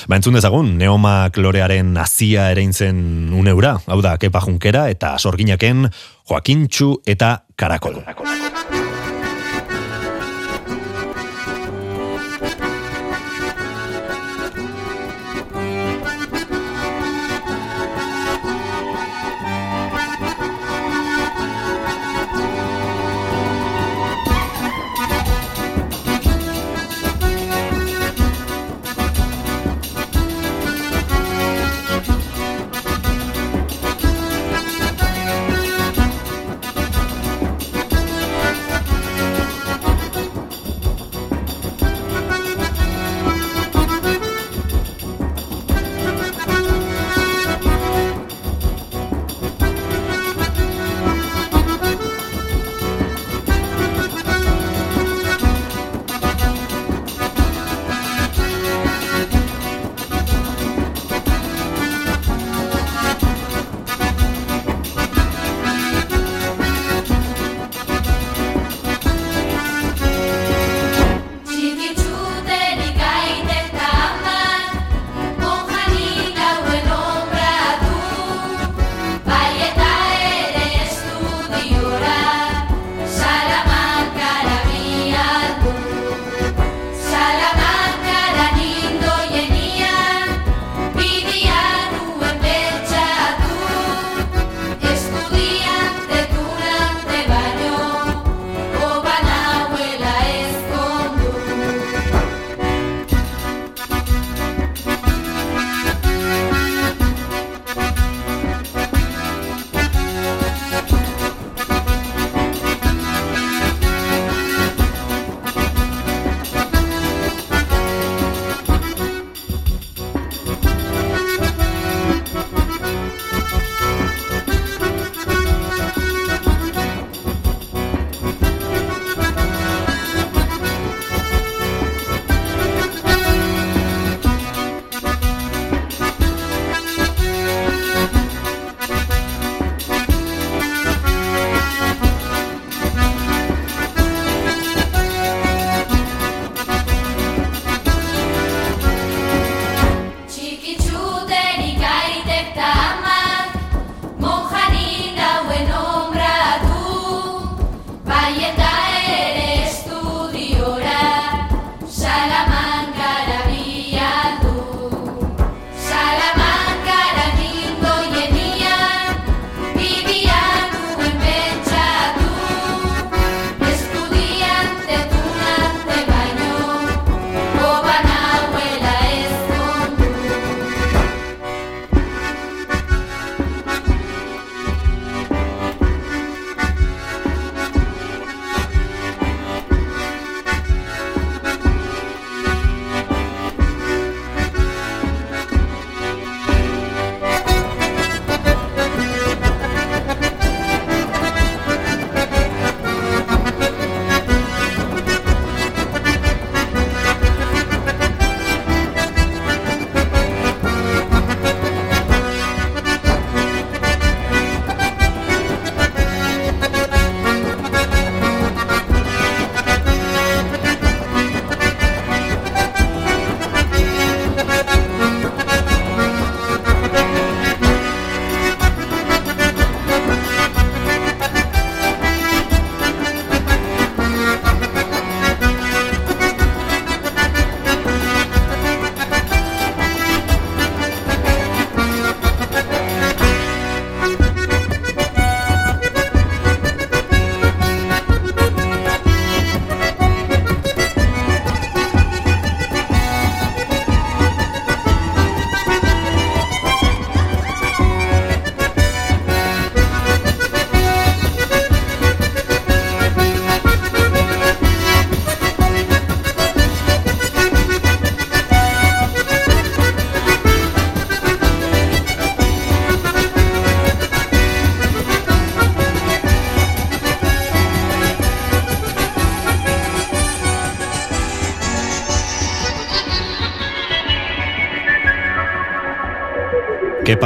Ba, entzun dezagun, neomak lorearen azia ereintzen uneura, hau da, kepa junkera eta sorginaken Joakintxu eta Karakol.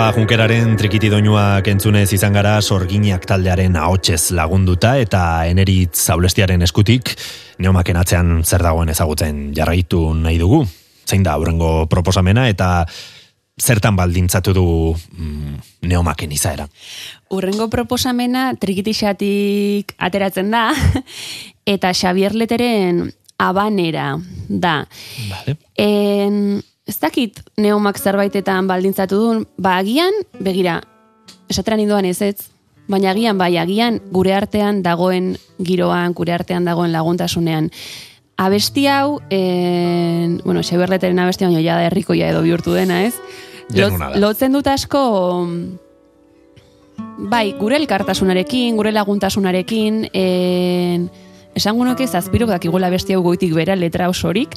Kepa Junkeraren trikitidoinuak entzunez izan gara sorginak taldearen ahotsez lagunduta eta eneritz zaulestiaren eskutik neomaken atzean zer dagoen ezagutzen jarraitu nahi dugu. Zein da aurrengo proposamena eta zertan baldintzatu du mm, neomaken izaera. Urrengo proposamena trikitixatik ateratzen da, [LAUGHS] eta Xavier Leteren abanera da. Vale. En, ez dakit neomak zerbaitetan baldintzatu duen, ba agian, begira, esatera ninduan ez ez, baina agian bai, agian gure artean dagoen giroan, gure artean dagoen laguntasunean. Abesti hau, en, bueno, Xavier Leteren abesti baino ja da herrikoia edo bihurtu dena, ez? Da. lotzen dut asko bai, gure elkartasunarekin, gure laguntasunarekin, en, esango nuke zazpiro dakigula besti hau goitik bera letra osorik,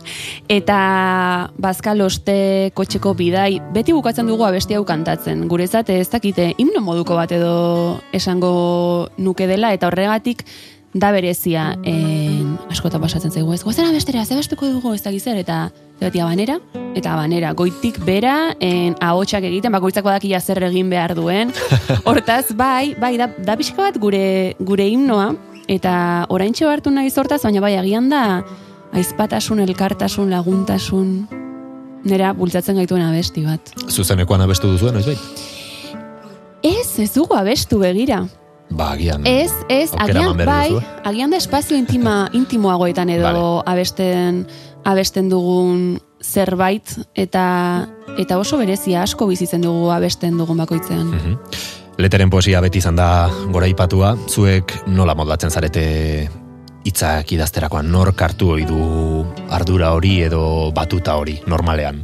eta bazkal oste kotxeko bidai, beti bukatzen dugu abesti hau kantatzen. Gurezat ez dakite himno moduko bat edo esango nuke dela, eta horregatik da berezia en, askotan pasatzen zaigu ez. Goazena bestera, ze bestuko dugu ez dakiz zer, eta beti abanera, eta abanera, goitik bera, en, ahotsak egiten, bakoitzak badakia zer egin behar duen. [LAUGHS] Hortaz, bai, bai, da, da pixka bat gure, gure himnoa, eta oraintxe hartu nahi zortaz, baina bai, agian da, aizpatasun, elkartasun, laguntasun, nera bultzatzen gaituen abesti bat. Zuzenekoan abestu duzuen, ez bai? Ez, ez dugu abestu begira. Ba, agian. Ez, ez, agian bai, duzue. agian da espazio intima, [LAUGHS] intimoagoetan edo Vale. abesten, abesten dugun zerbait, eta eta oso berezia asko bizitzen dugu abesten dugun bakoitzean. Mhm. Leteren poesia beti izan da goraipatua, zuek nola moldatzen zarete hitzak idazterakoan, nor kartu ohi du ardura hori edo batuta hori, normalean.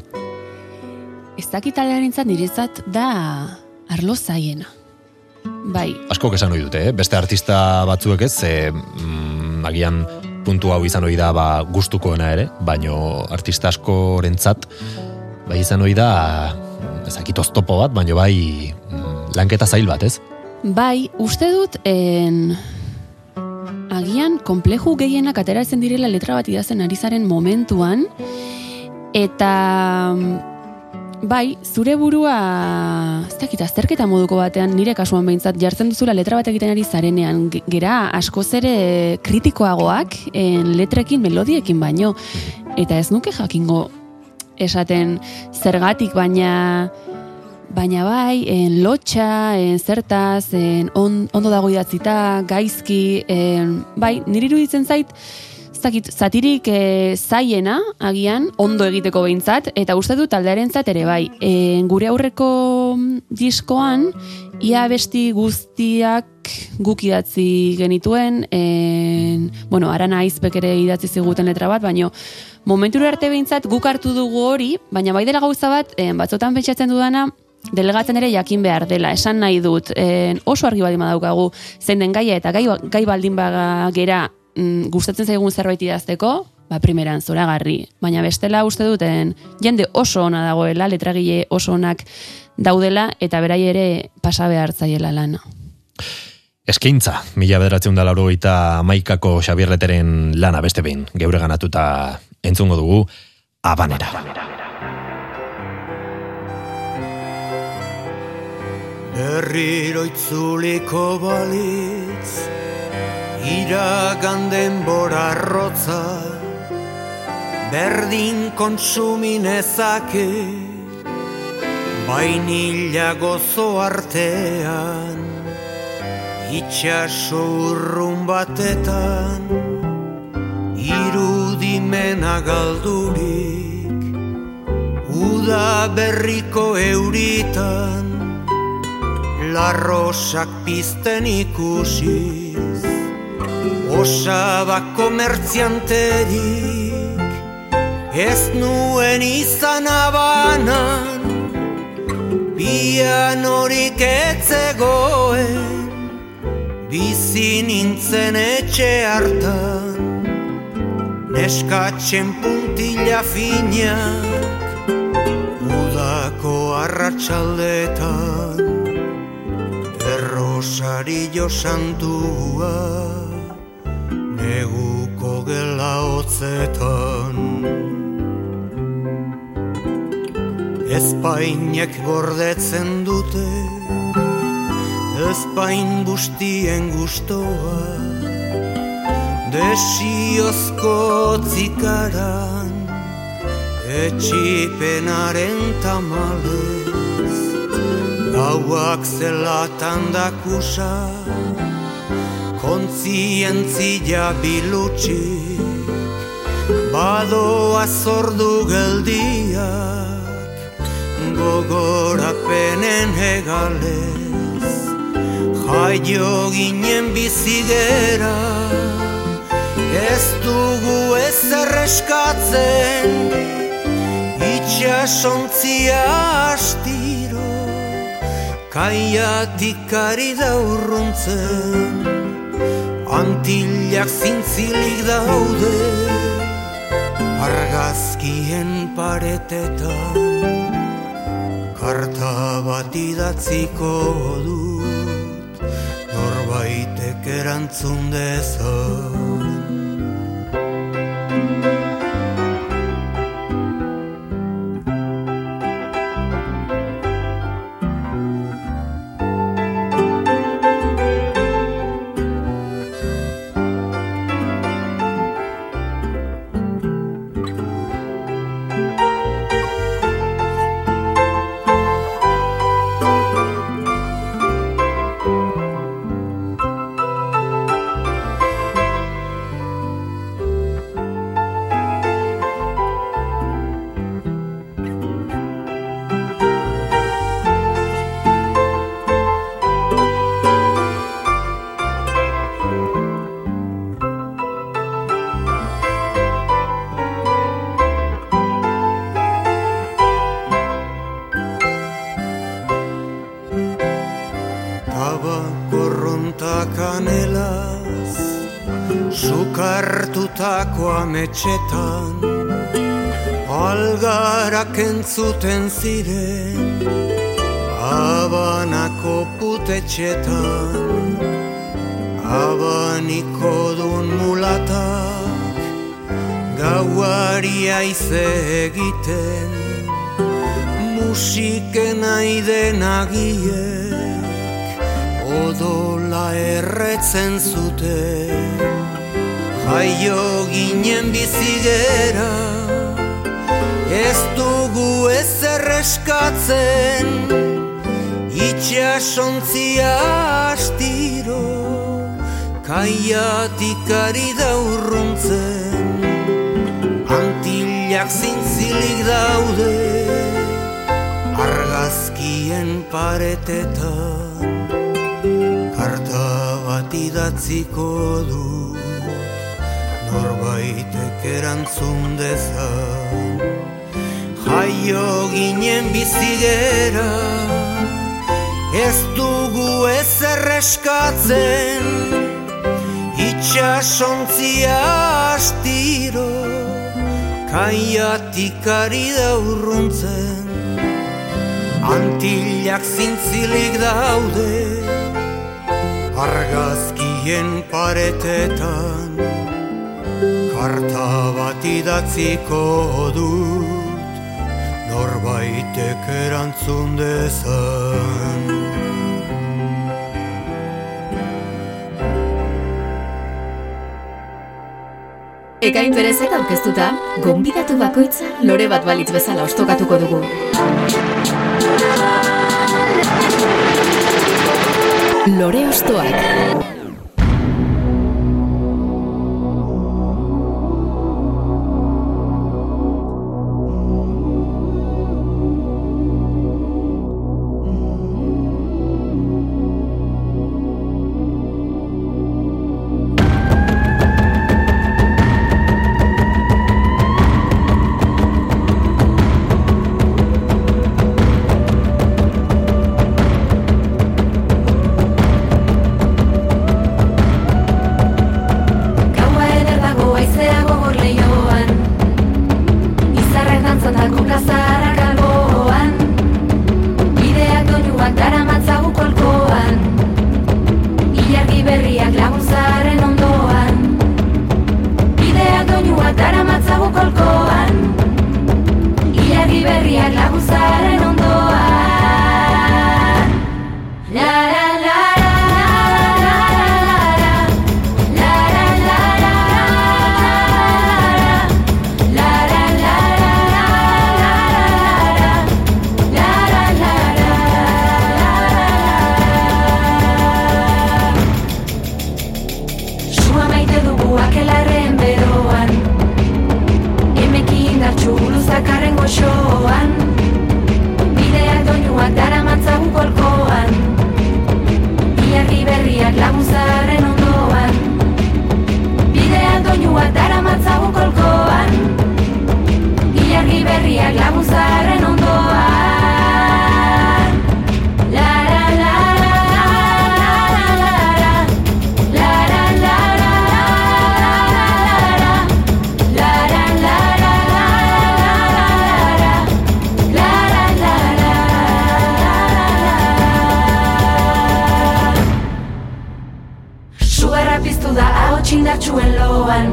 Ez dakitalearentzat niretzat da arlo zaiena. Bai, Asko esan ohi dute, eh? beste artista batzuek ez, ze, mm, agian puntu hau izan ohi da ba, gustukoena ere, baino artista askorentzat bai izan ohi da ezakit oztopo bat, baino bai mm, lanketa zail bat, ez? bai, uste dut en, agian kompleju gehienak ateratzen direla letra bat idazten ari zaren momentuan, eta bai, zure burua, ez dakit, azterketa moduko batean, nire kasuan behintzat, jartzen duzula letra bat egiten ari zarenean, ge- gera askoz ere kritikoagoak en letrekin, melodiekin baino, eta ez nuke jakingo esaten zergatik, baina baina bai, en lotxa, en zertaz, en on, ondo dago idatzita, gaizki, en, bai, niri iruditzen zait, ez dakit, zatirik e, zaiena, agian, ondo egiteko behintzat, eta uste dut taldearentzat ere bai. En, gure aurreko mm, diskoan, ia besti guztiak guk idatzi genituen, en, bueno, arana aizpek ere idatzi ziguten letra bat, baino momentura arte behintzat guk hartu dugu hori, baina bai dela gauza bat, en, batzotan pentsatzen dudana, delegatzen ere jakin behar dela, esan nahi dut, en, oso argi baldin badaukagu zein den gaia eta gai, gai baldin bagera mm, gustatzen zaigun zerbait idazteko, ba, primeran zoragarri. Baina bestela uste duten jende oso ona dagoela, letragile oso onak daudela eta berai ere pasa behar zaiela lana. Eskaintza, mila bederatzen da lauro eta maikako Xabierleteren lana beste behin, geure ganatuta entzungo dugu, abanera. Berriro itzuliko balitz Iragan denbora rotza Berdin kontsuminezake Bainila gozo artean Itxaso urrun batetan Irudimena galdurik Uda berriko euritan Larrosak pizten ikusiz Osaba komertzianterik. Ez nuen izan abanan Pianorik etzegoen Bizi nintzen etxe hartan Neskatzen puntila finak Udako arratsaldetan Errosario santua Neguko gela hotzetan. Espainek gordetzen dute Espain bustien gustoa. Desiozko zikaran Etxipenaren tamalez Gauak zelatan dakusa Kontzientzia bilutxik Badoa zordu geldiak Gogorapenen hegalez Jaio ginen bizigera Ez dugu ez erreskatzen Itxasontzia astiro Kaiatik ari da urruntzen Antillak zintzilik daude Argazkien paretetan Karta bat idatziko dut Norbaitek erantzun dezan Ametxetan Algarak entzuten ziren Abanako putetxetan Abaniko dun mulatak Gauari aize egiten Musiken aiden agiek Odola erretzen zuten Jaio ginen bizigera Ez dugu ez erreskatzen Itxasontzia astiro Kaiatik ari da urruntzen. Antillak zintzilik daude Argazkien paretetan Karta bat idatziko du Norbaitek erantzun dezan. Jaio ginen bizigera Ez dugu ez erreskatzen Itxasontzia astiro Kaiatik ari da urruntzen. Antillak zintzilik daude Argazkien paretetan Karta bat idatziko dut Norbaitek erantzun dezan Ekain berezek aurkeztuta, gonbidatu bakoitza lore bat balitz bezala ostokatuko dugu. Lore ostoak. Indartsuen loan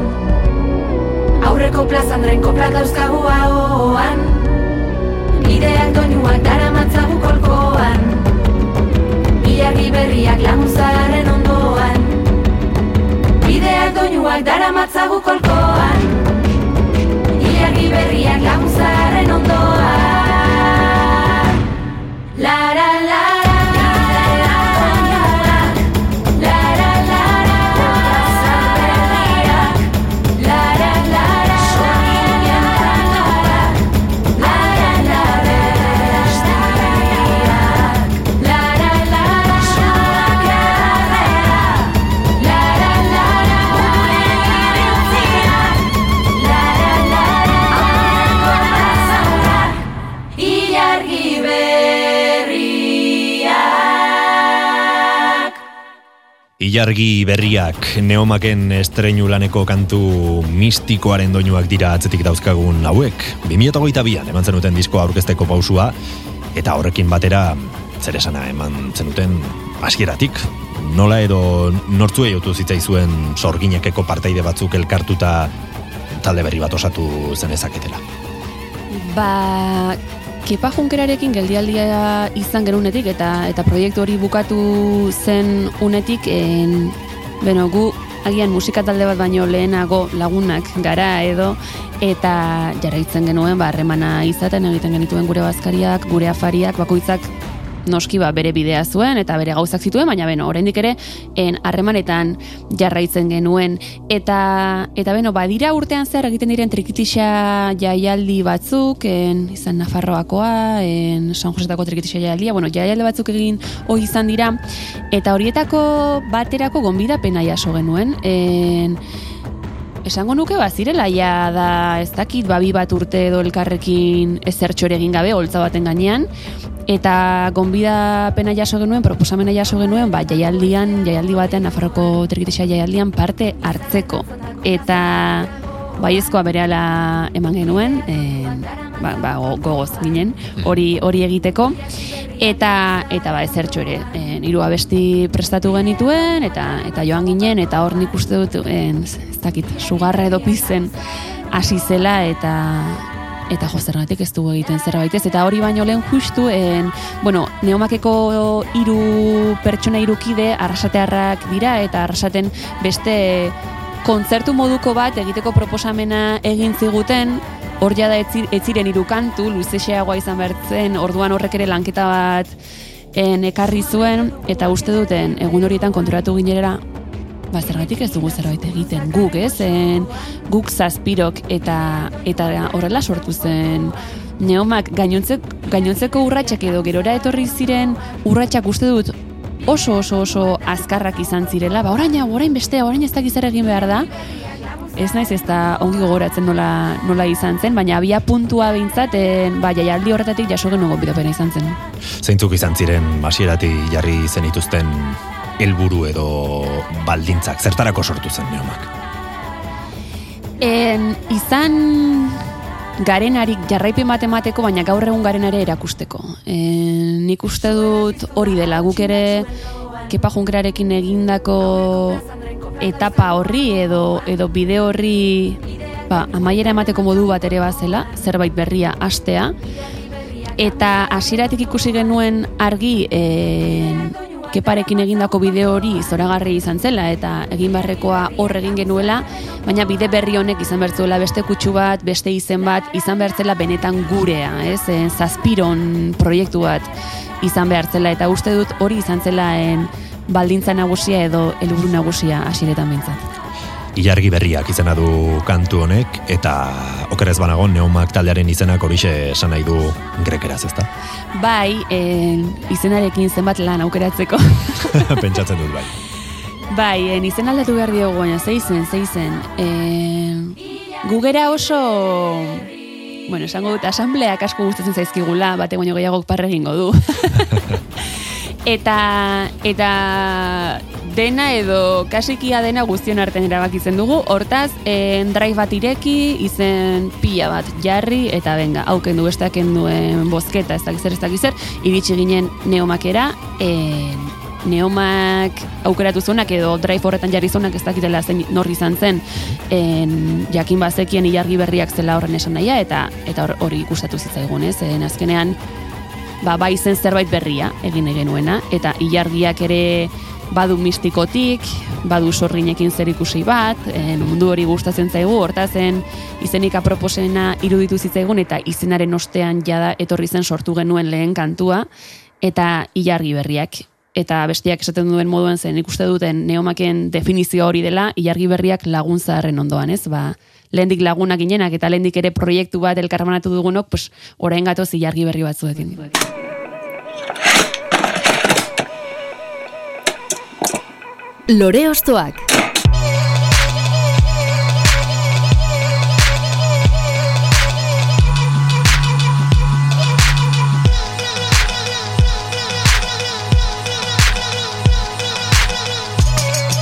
Aurreko plazan dren koprak dauzkagu ahoan. Bideak doinuak dara matzagu kolkoan. Ilargi berriak lagunzaren ondoan. Bideak doinuak dara matzagu kolkoan. Ilargi berriak lagunzaren ondoan. La la la Ilargi berriak neomaken estreinu laneko kantu mistikoaren doinuak dira atzetik dauzkagun hauek. 2008an eman zenuten diskoa aurkezteko pausua, eta horrekin batera zer esana eman zenuten hasieratik. Nola edo nortzuei otu zitzaizuen sorginekeko parteide batzuk elkartuta talde berri bat osatu zenezaketela. Ba, Kepa Junkerarekin geldialdia izan gerunetik eta eta proiektu hori bukatu zen unetik en, beno, gu agian musika talde bat baino lehenago lagunak gara edo eta jarraitzen genuen ba harremana izaten egiten genituen gure bazkariak, gure afariak, bakoitzak noski ba bere bidea zuen eta bere gauzak zituen, baina beno, oraindik ere harremanetan jarraitzen genuen eta eta beno, badira urtean zer egiten diren trikitixa jaialdi batzuk, en, izan Nafarroakoa, en San Josetako trikitixa jaialdia, bueno, jaialdi batzuk egin hori izan dira eta horietako baterako gonbidapena jaso genuen. En, Esango nuke bazirela ja da ez dakit babi bat urte edo elkarrekin ezertxo ere egin gabe holtza baten gainean eta gonbida pena jaso genuen, proposamena jaso genuen, ba, jaialdian, jaialdi batean, Nafarroko trikitisa jaialdian parte hartzeko. Eta baiezkoa berehala eman genuen, e, ba, ba, go- gogoz ginen, hori hori egiteko. Eta eta ba ezertxo ere, en, hiru abesti prestatu genituen eta eta joan ginen eta hor nik uste dut en, ez dakit, sugarra edo pizen hasi zela eta eta jo zergatik ez dugu egiten zerbait ez? Eta hori baino lehen justu en, bueno, neomakeko hiru pertsona irukide arrasatearrak dira eta arrasaten beste kontzertu moduko bat egiteko proposamena egin ziguten. Hor jada ez zi- ez ziren hiru kantu luzexeagoa izan bertzen orduan horrek ere lanketa bat en, ekarri zuen. Eta uste duten egun horietan konturatu ginerera ba, zergatik ez dugu zerbait egiten guk, ez? En, guk zazpirok eta eta horrela sortu zen neomak gainontzek, gainontzeko urratsak edo gerora etorri ziren urratsak uste dut oso oso oso azkarrak izan zirela, ba orain orain bestea, orain ez dakiz egin behar da. Ez naiz ez da ongi gogoratzen nola, nola izan zen, baina abia puntua behintzat, ba, jaialdi horretatik jaso genuen gonbidapena izan zen. Zeintzuk izan ziren hasieratik jarri zenituzten helburu edo baldintzak zertarako sortu zen neomak. En, izan garenarik jarraipen bat emateko, baina gaur egun garenare erakusteko. En, nik uste dut hori dela, guk ere Kepa Junkerarekin egindako etapa horri edo, edo bide horri ba, amaiera emateko modu bat ere bazela, zerbait berria hastea, Eta hasieratik ikusi genuen argi en, keparekin egindako bideo hori zoragarri izan zela eta egin barrekoa hor egin genuela, baina bide berri honek izan bertzuela beste kutsu bat, beste izen bat, izan behartzela benetan gurea, ez? En, zazpiron proiektu bat izan behartzela eta uste dut hori izan zela en, baldintza nagusia edo helburu nagusia hasiretan behintzat. Ilargi berriak izena du kantu honek, eta okerez banago neomak taldearen izenak horixe esan nahi du grekeraz, ezta? Bai, en, izenarekin zenbat lan aukeratzeko. [LAUGHS] Pentsatzen dut bai. bai, en, izen aldatu behar diogu, baina zeizen, zeizen. En, gugera oso... Bueno, esango dut, asambleak asko gustatzen zaizkigula, bate baino gehiagok parre egingo du. [LAUGHS] eta eta dena edo kasikia dena guztion artean erabakitzen dugu. Hortaz, en drive bat ireki, izen pila bat jarri eta benga, hauken du besteaken duen bozketa, ez dakiz zer, ez dakiz zer, iritsi ginen neomakera, en, neomak aukeratu zuenak edo drive horretan jarri zuenak ez dakitela zen norri izan zen. En, jakin bazekien ilargi berriak zela horren esan nahia eta eta hor- hori ikustatu zitzaigun ez? En, azkenean ba, bai zen zerbait berria egin genuena eta ilargiak ere badu mistikotik, badu sorrinekin zer ikusi bat, en, mundu hori gustatzen zaigu, horta zen izenik aproposena iruditu zitzaigun eta izenaren ostean jada etorri zen sortu genuen lehen kantua eta ilargi berriak eta bestiak esaten duen moduan zen ikuste duten neomaken definizio hori dela ilargi berriak laguntzaharren ondoan, ez? Ba, lehendik lagunak ginenak eta lehendik ere proiektu bat elkarbanatu dugunok, pues, orain gatoz ilargi berri batzuekin. Lore Ostoak.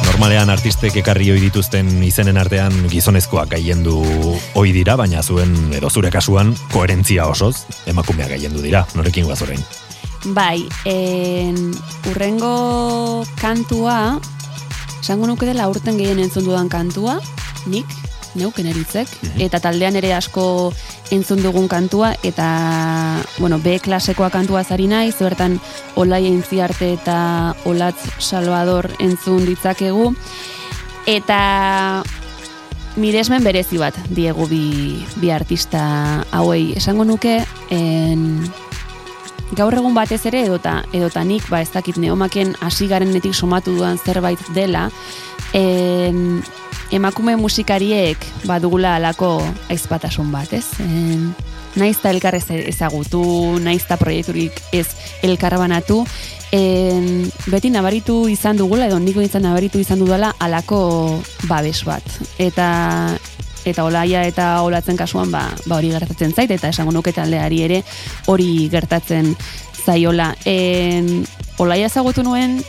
Normalean artistek ekarri ohi dituzten izenen artean gizonezkoak gaiendu ohi dira, baina zuen edo zure kasuan koherentzia osoz emakumeak gaiendu dira. Norekin guaz orain? Bai, en, urrengo kantua, esango nuke dela urten gehien entzun dudan kantua, nik, neuken eritzek, eta taldean ere asko entzun dugun kantua, eta, bueno, B klasekoa kantua zari naiz, bertan Olai Entziarte eta Olatz Salvador entzun ditzakegu, eta miresmen berezi bat diegu bi, bi artista hauei. Esango nuke, en, gaur egun batez ere edota edota nik ba ez dakit neomaken hasi garenetik somatu dudan zerbait dela en, emakume musikariek badugula alako aizpatasun bat, ez? En, naiz eta elkar ez ezagutu, naiz eta proiekturik ez elkarbanatu, en, beti nabaritu izan dugula, edo niko izan nabaritu izan dudala alako babes bat. Eta eta olaia eta olatzen kasuan ba, ba hori gertatzen zait eta esango nuke taldeari ere hori gertatzen zaiola. En, olaia ezagutu nuen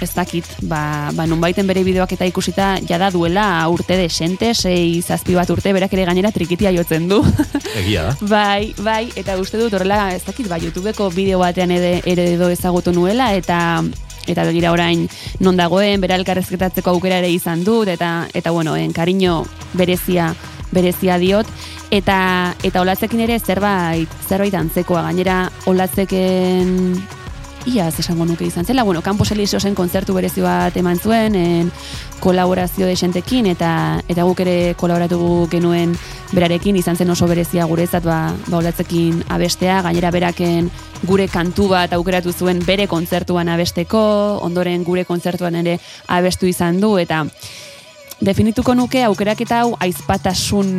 ez dakit, ba, ba nunbaiten bere bideoak eta ikusita jada duela urte desente, sei zazpi bat urte, berak ere gainera trikitia jotzen du. [LAUGHS] Egia da. bai, bai, eta uste dut horrela, ez dakit, ba, YouTubeko bideo batean ere, ere edo ezagutu nuela, eta eta begira orain non dagoen, bera elkarrezketatzeko aukera ere izan dut, eta, eta bueno, en kariño berezia berezia diot, eta eta olatzekin ere zerbait, zerbait antzekoa, gainera olatzeken iaz esango nuke izan zela, bueno, Campos Elíseosen kontzertu berezi bat eman zuen, en kolaborazio desentekin, eta eta guk ere kolaboratu genuen berarekin, izan zen oso berezia guretzat, ba, ba olatzekin abestea, gainera beraken gure kantu bat aukeratu zuen bere kontzertuan abesteko, ondoren gure kontzertuan ere abestu izan du, eta definituko nuke aukeraketa hau aizpatasun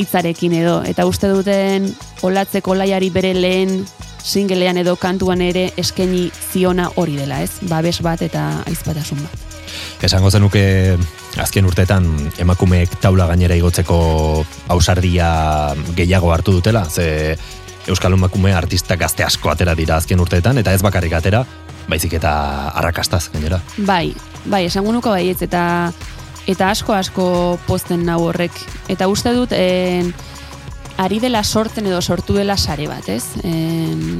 hitzarekin edo, eta uste duten olatzeko laiari bere lehen singlean edo kantuan ere eskaini ziona hori dela, ez? Babes bat eta aizpatasun bat. Esango zenuke azken urteetan emakumeek taula gainera igotzeko ausardia gehiago hartu dutela, ze Euskal emakume artista gazte asko atera dira azken urteetan, eta ez bakarrik atera, baizik eta arrakastaz gainera. Bai, bai, esango nuko baietz, eta eta asko asko pozten nau horrek. Eta uste dut, en, ari dela sortzen edo sortu dela sare bat, ez? En,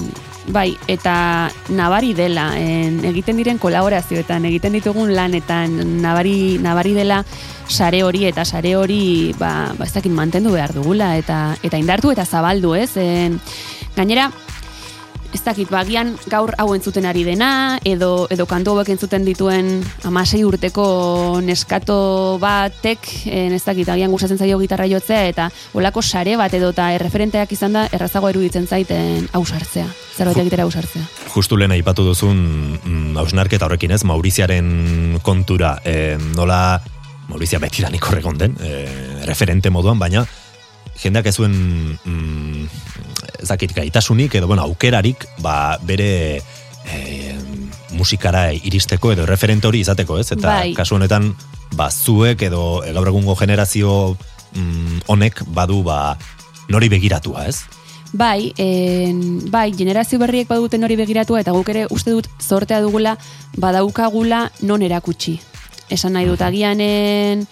bai, eta nabari dela, en, egiten diren kolaborazioetan, egiten ditugun lanetan, nabari, nabari dela sare hori eta sare hori ba, ba ez dakit mantendu behar dugula eta eta indartu eta zabaldu, ez? En, gainera, ez dakit, bagian gaur hau entzuten ari dena, edo, edo kantu hauek entzuten dituen amasei urteko neskato batek, en, ez dakit, agian gustatzen zaio gitarra jotzea, eta olako sare bat edo eta erreferenteak izan da, errazago eruditzen zaiten ausartzea, zerbait egitera ausartzea. Justu lehen aipatu duzun mm, hausnarketa horrekin ez, Mauriziaren kontura, e, nola Maurizia betidanik horregon den, e, referente moduan, baina jendeak ez zuen mm, ez dakit gaitasunik edo bueno, aukerarik ba, bere e, musikara iristeko edo referente hori izateko, ez? Eta Bai. kasu honetan ba, zuek edo gaur egungo generazio mm, honek badu ba, nori begiratua, ez? Bai, en, bai, generazio berriek baduten hori begiratua eta guk ere uste dut zortea dugula badaukagula non erakutsi. Esan nahi dut agianen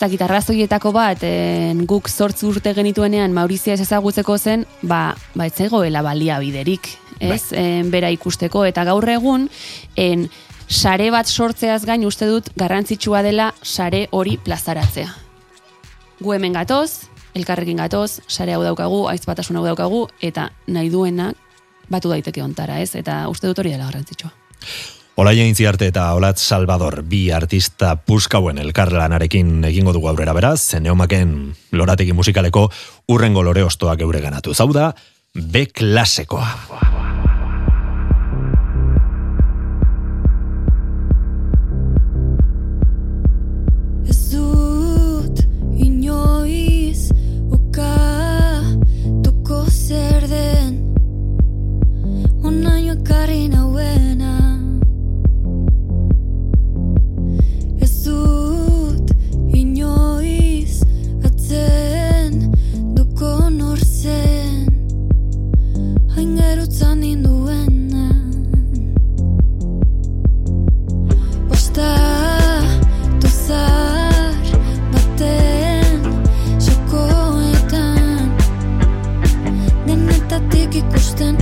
dakit arrazoietako bat en, guk zortzu urte genituenean Maurizia ez ezagutzeko zen, ba, ba ez zegoela baliabiderik, ez? En, bera ikusteko eta gaur egun en, sare bat sortzeaz gain uste dut garrantzitsua dela sare hori plazaratzea gu hemen gatoz, elkarrekin gatoz, sare hau daukagu, aiz batasun hau daukagu, eta nahi duenak batu daiteke ontara, ez? Eta uste dut hori dela garrantzitsua. Olaia Intziarte eta Olatz Salvador bi artista puskauen elkarlanarekin egingo dugu aurrera beraz, neomaken lorategi musikaleko urrengo lore ostoak geure ganatu. Zau da, B klasekoa. Engarutzan induen Posta tusar batean Zokoritan Nen ta tegi kurtan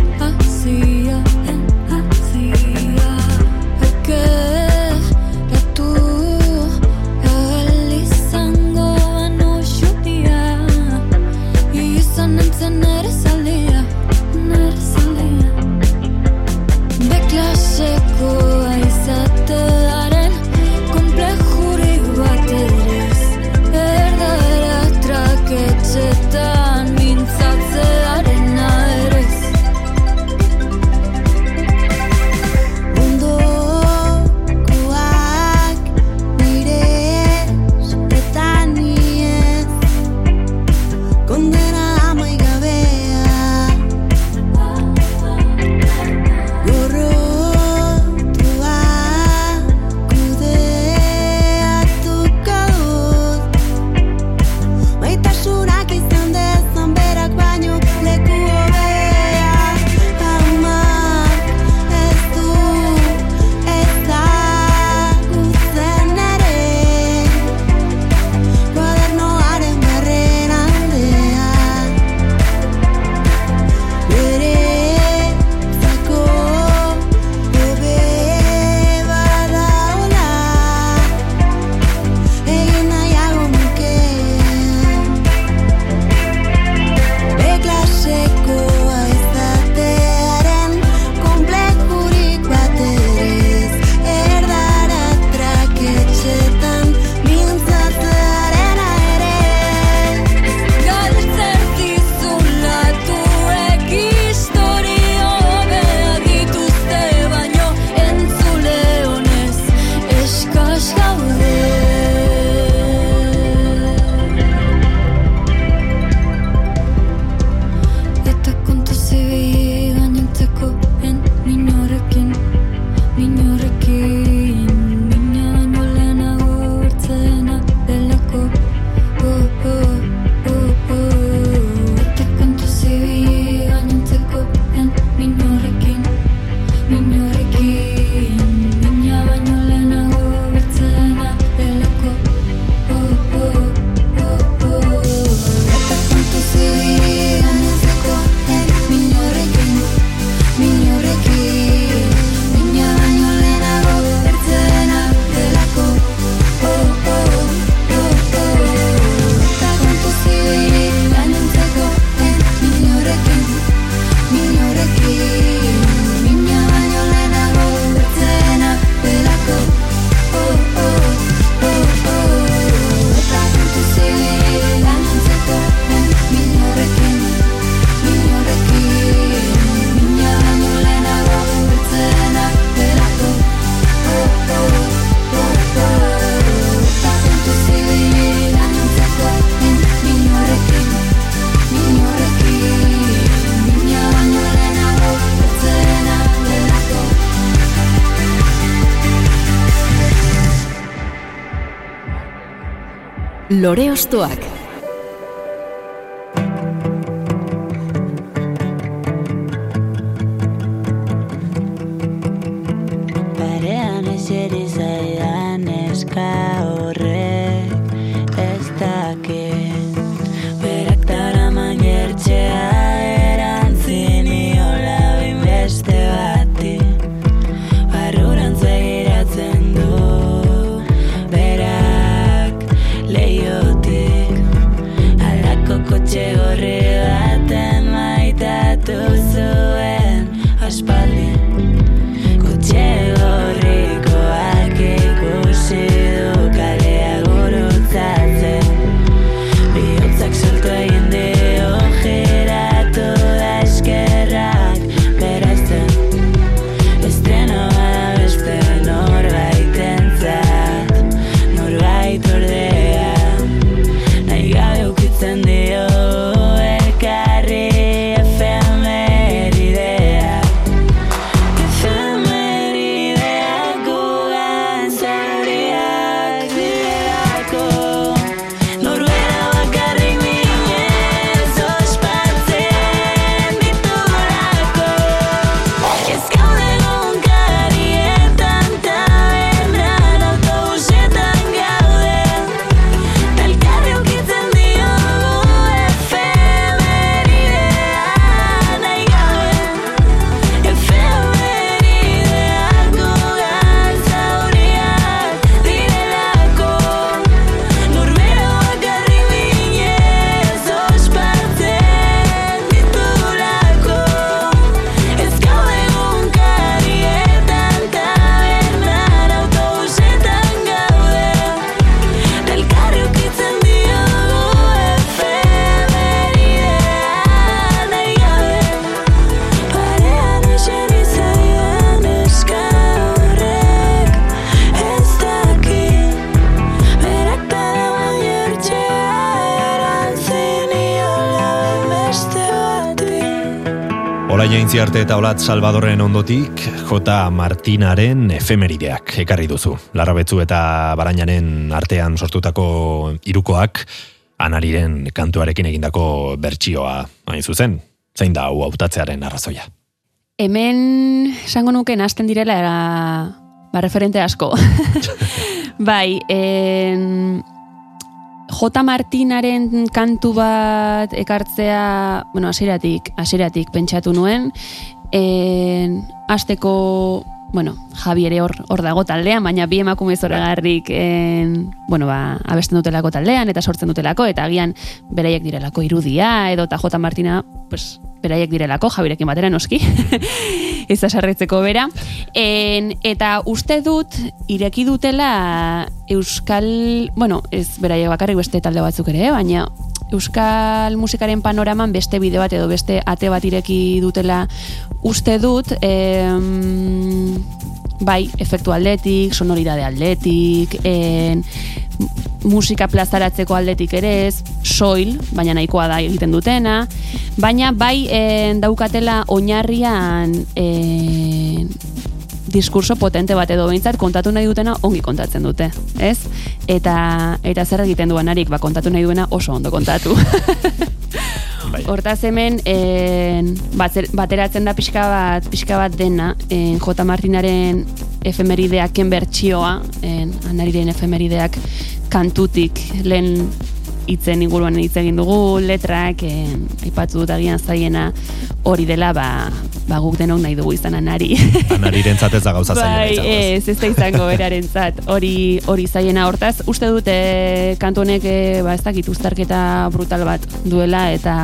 Lore Ostoak. Arte eta olat Salvadorren ondotik, J. Martinaren efemerideak ekarri duzu. Larrabetzu eta Barainaren artean sortutako irukoak, anariren kantuarekin egindako bertsioa hain zuzen. Zein da hau hautatzearen arrazoia? Hemen esango nuke hasten direla era, ba, referente asko. [LAUGHS] bai, en, J. Martinaren kantu bat ekartzea, bueno, hasieratik, hasieratik pentsatu nuen, en, asteko, bueno, Javi ere hor, hor dago taldean, baina bi emakume zoragarrik en, bueno, ba, abesten dutelako taldean eta sortzen dutelako, eta agian beraiek direlako irudia, edo eta J. Martina, pues, beraiek direlako, Javirekin batera noski, [LAUGHS] ez da sarritzeko bera. En, eta uste dut, ireki dutela Euskal, bueno, ez beraiek bakarrik beste talde batzuk ere, eh, baina Euskal musikaren panoraman beste bide bat edo beste ate bat ireki dutela uste dut, em, bai, efektu aldetik, sonoridade aldetik, en, musika plazaratzeko aldetik ere ez, soil, baina nahikoa da egiten dutena, baina bai en, daukatela oinarrian en, diskurso potente bat edo behintzat kontatu nahi dutena ongi kontatzen dute, ez? Eta eta zer egiten duanarik, ba kontatu nahi duena oso ondo kontatu. [LAUGHS] Bai. Hortaz hemen en, bateratzen da pixka bat, pixka bat dena en, J. Martinaren efemerideaken bertsioa, en, anariren efemerideak kantutik lehen hitzen inguruan hitz egin dugu, letrak, en, aipatu dut agian zaiena hori dela, ba, ba guk denok nahi dugu izan anari. [LAUGHS] Anariren ez da gauza Bai, izango, ez? ez, ez da izango [LAUGHS] berarentzat. Hori hori zaiena hortaz, uste dute kantu honek eh, ba ez dakit uztarketa brutal bat duela eta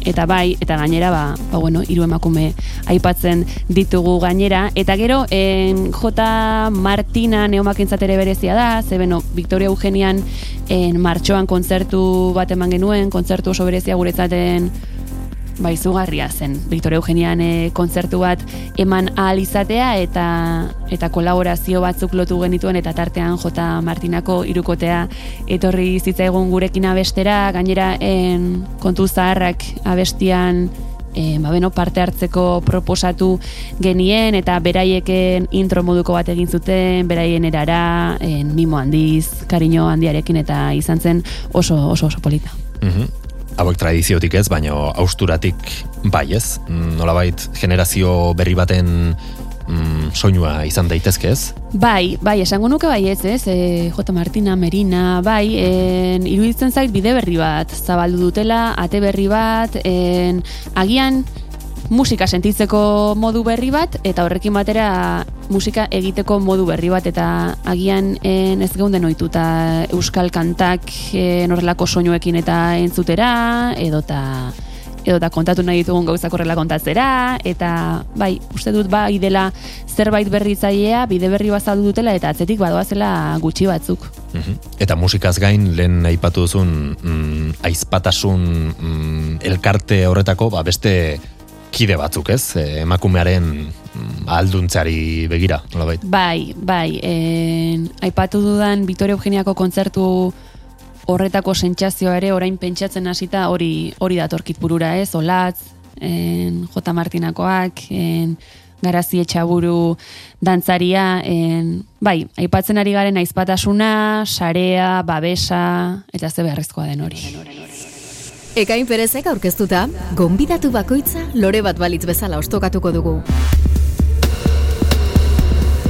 eta bai, eta gainera ba, ba bueno, hiru emakume aipatzen ditugu gainera eta gero en J Martina neomakentzat ere berezia da, ze beno, Victoria Eugenian en martxoan kontzertu bat eman genuen, kontzertu oso berezia guretzaten ba, izugarria zen. Victoria Eugenian e, kontzertu bat eman ahal izatea eta eta kolaborazio batzuk lotu genituen eta tartean J. Martinako irukotea etorri zitzaigun gurekin abestera, gainera en, kontu zaharrak abestian e, ba, beno, parte hartzeko proposatu genien eta beraieken intro moduko bat egin zuten, beraien erara, en, mimo handiz, kariño handiarekin eta izan zen oso oso oso polita. Mhm. Hauek tradiziotik ez, baina austuratik bai ez. Mm, Nolabait generazio berri baten mm, soinua izan daitezke ez? Bai, bai, esango nuke bai ez, ez, e, J. Martina, Merina, bai, en, iruditzen zait bide berri bat, zabaldu dutela, ate berri bat, en, agian musika sentitzeko modu berri bat, eta horrekin batera musika egiteko modu berri bat, eta agian en, ez geunden ohituta euskal kantak en, horrelako soinuekin eta entzutera, edota edota kontatu nahi ditugun gauzak horrela kontatzera, eta bai, uste dut bai dela zerbait berritzailea, bide berri bazaldu dutela, eta atzetik badoazela gutxi batzuk. Mhm. Eta musikaz gain, lehen aipatu duzun mm, aizpatasun mm, elkarte horretako, ba, beste kide batzuk ez, e, emakumearen mm, ahalduntzari begira, nolabait. Bai, bai, en, aipatu dudan Vitoria Eugeniako kontzertu horretako sentsazioa ere orain pentsatzen hasita hori hori datorkit burura, ez? Olatz, en, J. Martinakoak, en, Garazi etxaburu dantzaria, en, bai, aipatzen ari garen aizpatasuna, sarea, babesa, eta ze beharrezkoa den hori. Ekain perezek aurkeztuta, gonbidatu bakoitza lore bat balitz bezala ostokatuko dugu.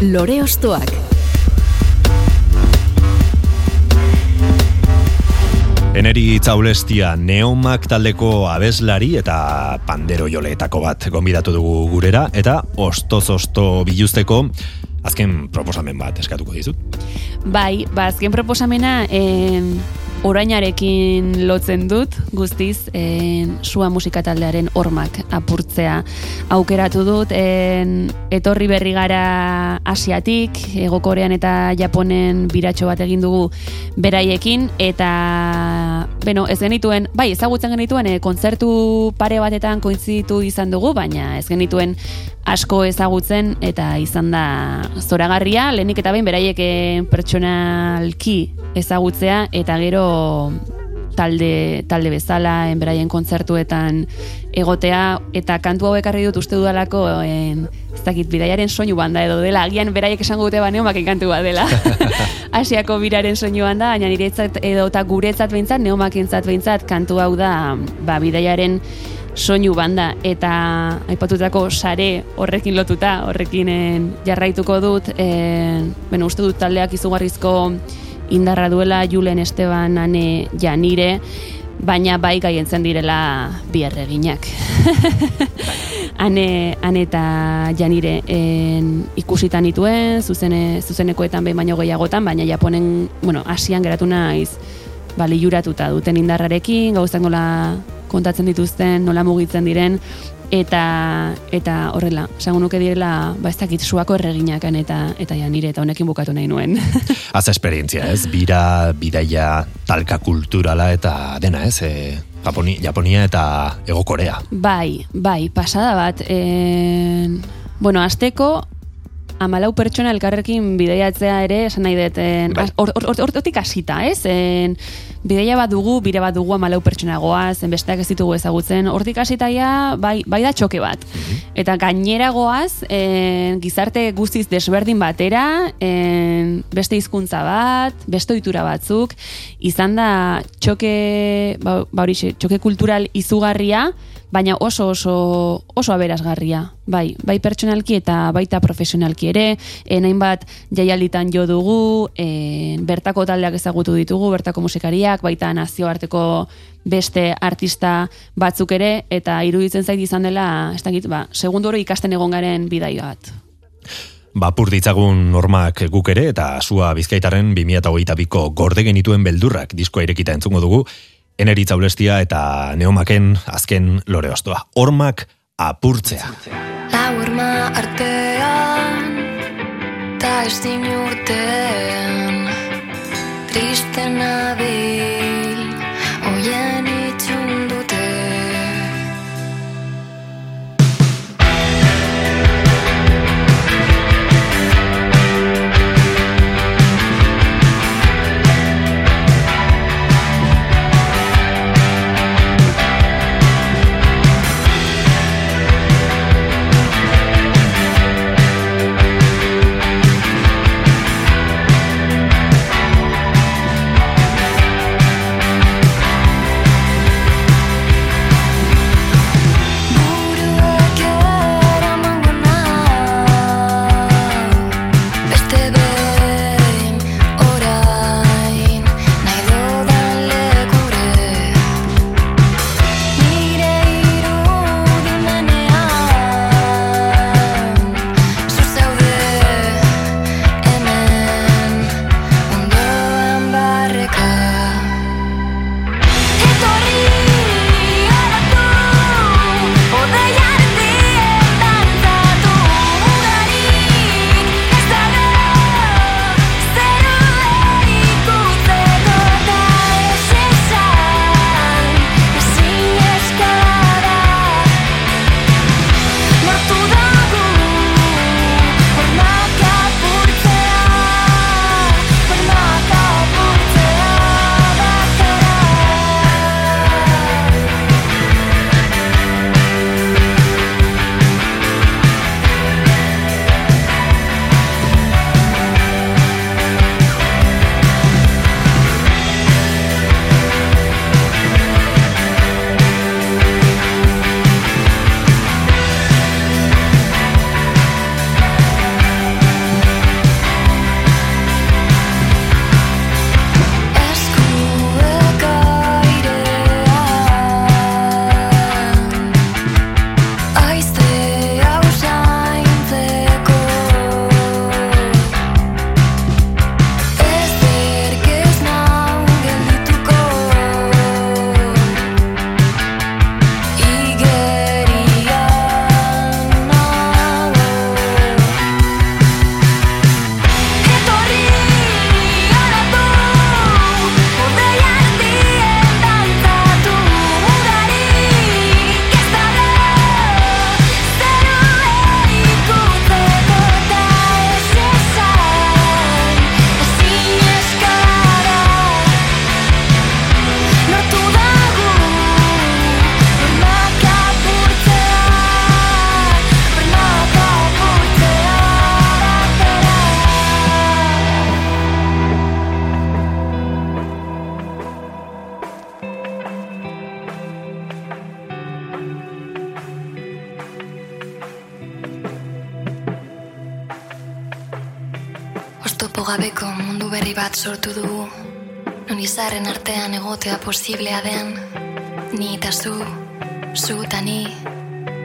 Lore ostoak. Eneri Tzaulestia Neomak taldeko abeslari eta pandero joleetako bat gonbidatu dugu gurera eta ostoz-osto biluzteko azken proposamen bat eskatuko dizut. Bai, ba, azken proposamena en, orainarekin lotzen dut, guztiz, en, sua musika taldearen hormak apurtzea aukeratu dut, en, etorri berri gara Asiatik, Ego Korean eta Japonen biratxo bat egin dugu beraiekin, eta, beno, ez genituen, bai, ezagutzen genituen, e, kontzertu pare batetan kointzitu izan dugu, baina ez genituen asko ezagutzen eta izan da zoragarria, lehenik eta behin beraiek eh, pertsonalki ezagutzea eta gero talde, talde bezala en beraien kontzertuetan egotea eta kantu hau ekarri dut uste dudalako en, ez dakit bidaiaren soinu banda edo dela. Agian beraiek esango dute banean bakin kantu bat dela. [LAUGHS] Asiako biraren soinu banda baina niretzat edo eta guretzat behintzat neomakentzat behintzat kantu hau da ba, bidaiaren soinu banda eta aipatutako sare horrekin lotuta, horrekin en, jarraituko dut, en, bueno, uste dut taldeak izugarrizko indarra duela Julen Esteban ane janire, baina bai gaientzen direla bi erreginak. ane, [LAUGHS] ane eta janire en, ikusitan dituen, zuzene, zuzenekoetan behin baino gehiagotan, baina Japonen, bueno, asian geratu naiz, bali juratuta duten indarrarekin, gauzak nola kontatzen dituzten, nola mugitzen diren, eta eta horrela, esango nuke direla, ba ez dakit suako erreginakan eta eta ja nire eta honekin bukatu nahi nuen. [LAUGHS] Az esperientzia, ez? Bira, bidaia, talka kulturala eta dena, ez? E, Japoni, Japonia eta Ego Korea. bai, bai, pasada bat. En, bueno, azteko, amalau pertsona elkarrekin bideiatzea ere, esan nahi dut, en, Bai. hortik hasita, ez? En, bideia bat dugu, bire bat dugu amalau pertsona goaz, en besteak ez ditugu ezagutzen, hortik hasita ja, bai, bai da txoke bat. Eta gainera goaz, en, gizarte guztiz desberdin batera, en, beste hizkuntza bat, beste ohitura batzuk, izan da txoke, ba, ba horixe, txoke kultural izugarria, baina oso oso oso aberasgarria. Bai, bai pertsonalki eta baita profesionalki ere, en hainbat jaialditan jo dugu, en, bertako taldeak ezagutu ditugu, bertako musikariak, baita nazioarteko beste artista batzuk ere, eta iruditzen zait izan dela, ez dakit, ba, segundu oro ikasten egon garen bidai bat. Bapur ditzagun normak guk ere eta sua bizkaitaren 2008ko gorde genituen beldurrak diskoa irekita entzungo dugu, eneri Tzaulestia eta neomaken azken lore ostoa. Hormak apurtzea. Lau urma artean Ta ez urten Triste nabil posiblea den Ni eta zu, zu eta ni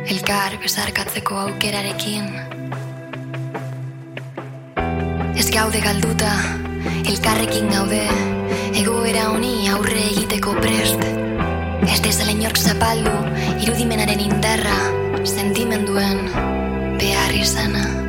Elkar besarkatzeko aukerarekin. Ez gaude galduta, elkarrekin gaude. Egoera honi aurre egiteko prest. Ez dezala inork zapaldu, irudimenaren indarra Sentimenduen behar izana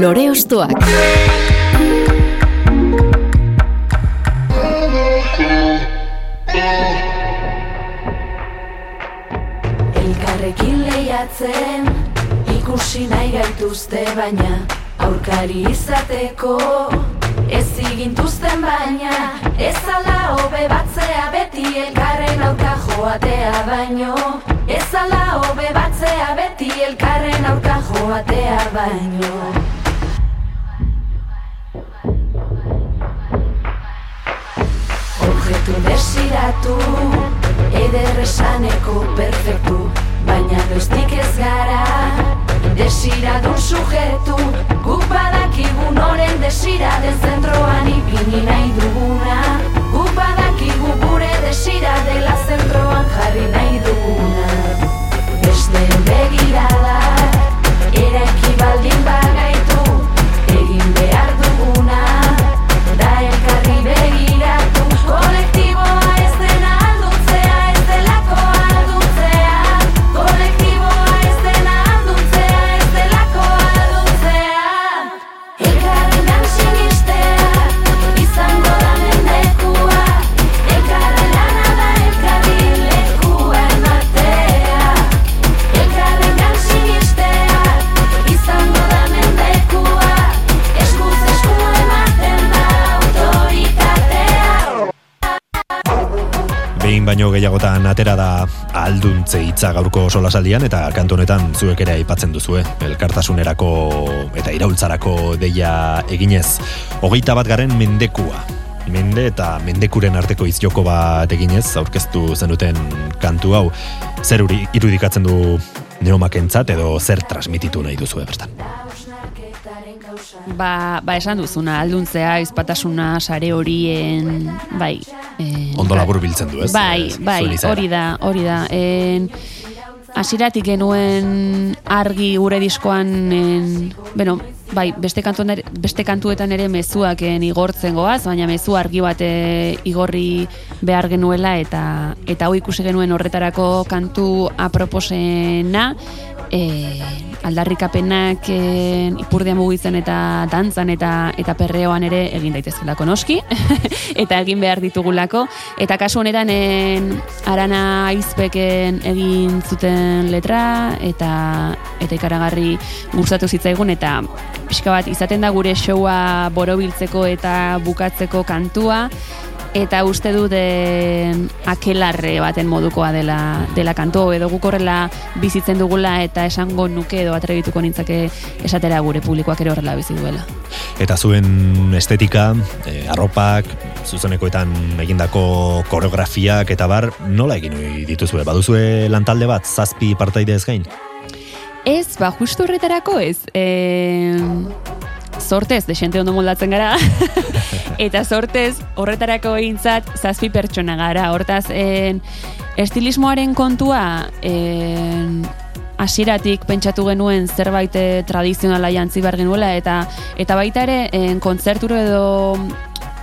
Lore Ostoak. Elkarrekin lehiatzen ikusi nahi gaituzte baina aurkari izateko ez igintuzten baina ez ala hobe batzea beti elkarren aurka joatea baino ez ala hobe batzea beti elkarren aurka joatea baino Objektu desiratu Eder esaneko perfektu. Baina doztik ez gara Desiradun sujetu. Guk badakigu noren desira Den zentroan ipini nahi duguna. Guk badakigu gure desira Dela zentroan jarri nahi duguna. Beste begirada Eraiki baldin bagaitu baino gehiagotan atera da alduntze hitza gaurko solasaldian eta kantu honetan zuek ere aipatzen duzue elkartasunerako eta iraultzarako deia eginez. Hogeita bat garen mendekua. Mende eta mendekuren arteko izjoko bat eginez aurkeztu zenuten kantu hau. Zer uri- irudikatzen du neomakentzat edo zer transmititu nahi duzue bertan. Ba, ba esan duzuna, alduntzea, izpatasuna, sare horien, bai. Eh, Ondo labur biltzen du, ez? Bai, Eh, bai, hori da, hori da. En, Hasiratik genuen argi gure diskoan, en, bueno, bai, beste, kantuan beste kantuetan ere mezuak en, igortzen goaz, baina mezu argi bat eh, igorri behar genuela eta eta hau ikusi genuen horretarako kantu aproposena, e, aldarrikapenak e, ipurdia mugitzen eta dantzan eta eta perreoan ere egin daitezkelako noski? [LAUGHS] Eta egin behar ditugulako. Eta kasu honetan en, arana aizbeken egin zuten letra eta eta ikaragarri gustatu zitzaigun eta pixka bat izaten da gure showa borobiltzeko eta bukatzeko kantua eta uste dut eh, akelarre baten modukoa dela, dela kantu edo guk horrela bizitzen dugula eta esango nuke edo atrebituko nintzake esatera gure publikoak ere horrela bizi duela. Eta zuen estetika, eh, arropak, zuzenekoetan egindako koreografiak eta bar, nola egin dituzue? Baduzue lantalde bat, zazpi partaide ez gain? Ez, ba, justu horretarako ez. E, sortez, desente ondo moldatzen gara. [LAUGHS] eta sortez, horretarako egintzat, zazpi pertsona gara. Hortaz, en, estilismoaren kontua, en, hasieratik pentsatu genuen zerbait eh, tradizionala jantzi behar genuela eta eta baita ere en, kontzerturo edo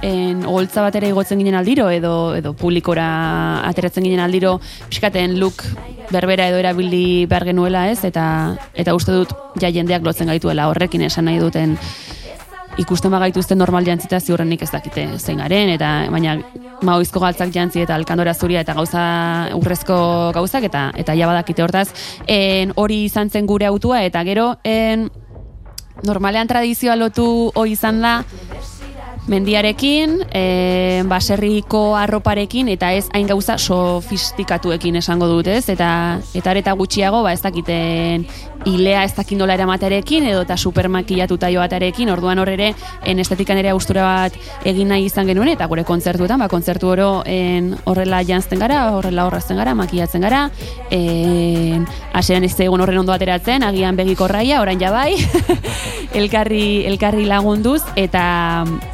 en holtza batera igotzen ginen aldiro edo edo publikora ateratzen ginen aldiro pixkaten look berbera edo erabili behar genuela ez? Eta eta uste dut ja jendeak lotzen gaituela. Horrekin esan nahi duten ikusten bagaituzten normal jantzita ziurrenik ez dakite zein garen eta baina maoizko galtzak jantzi eta alkandora zuria eta gauza urrezko gauzak eta eta ja badakite hortaz en, hori izan zen gure autua eta gero en, normalean tradizioa lotu hoi izan da mendiarekin, e, baserriko arroparekin eta ez hain gauza sofistikatuekin esango dut, ez? Eta eta areta gutxiago, ba ez dakiten ilea ez dakin nola eramaterekin edo eta supermakillatuta joatarekin, orduan hor ere en estetikan ere austura bat egin nahi izan genuen eta gure kontzertuetan, ba kontzertu oro en horrela janzten gara, horrela horrazten gara, makillatzen gara, en hasieran ez egun horren ondo ateratzen, agian begiko raia, orain ja bai. [LAUGHS] elkarri elkarri lagunduz eta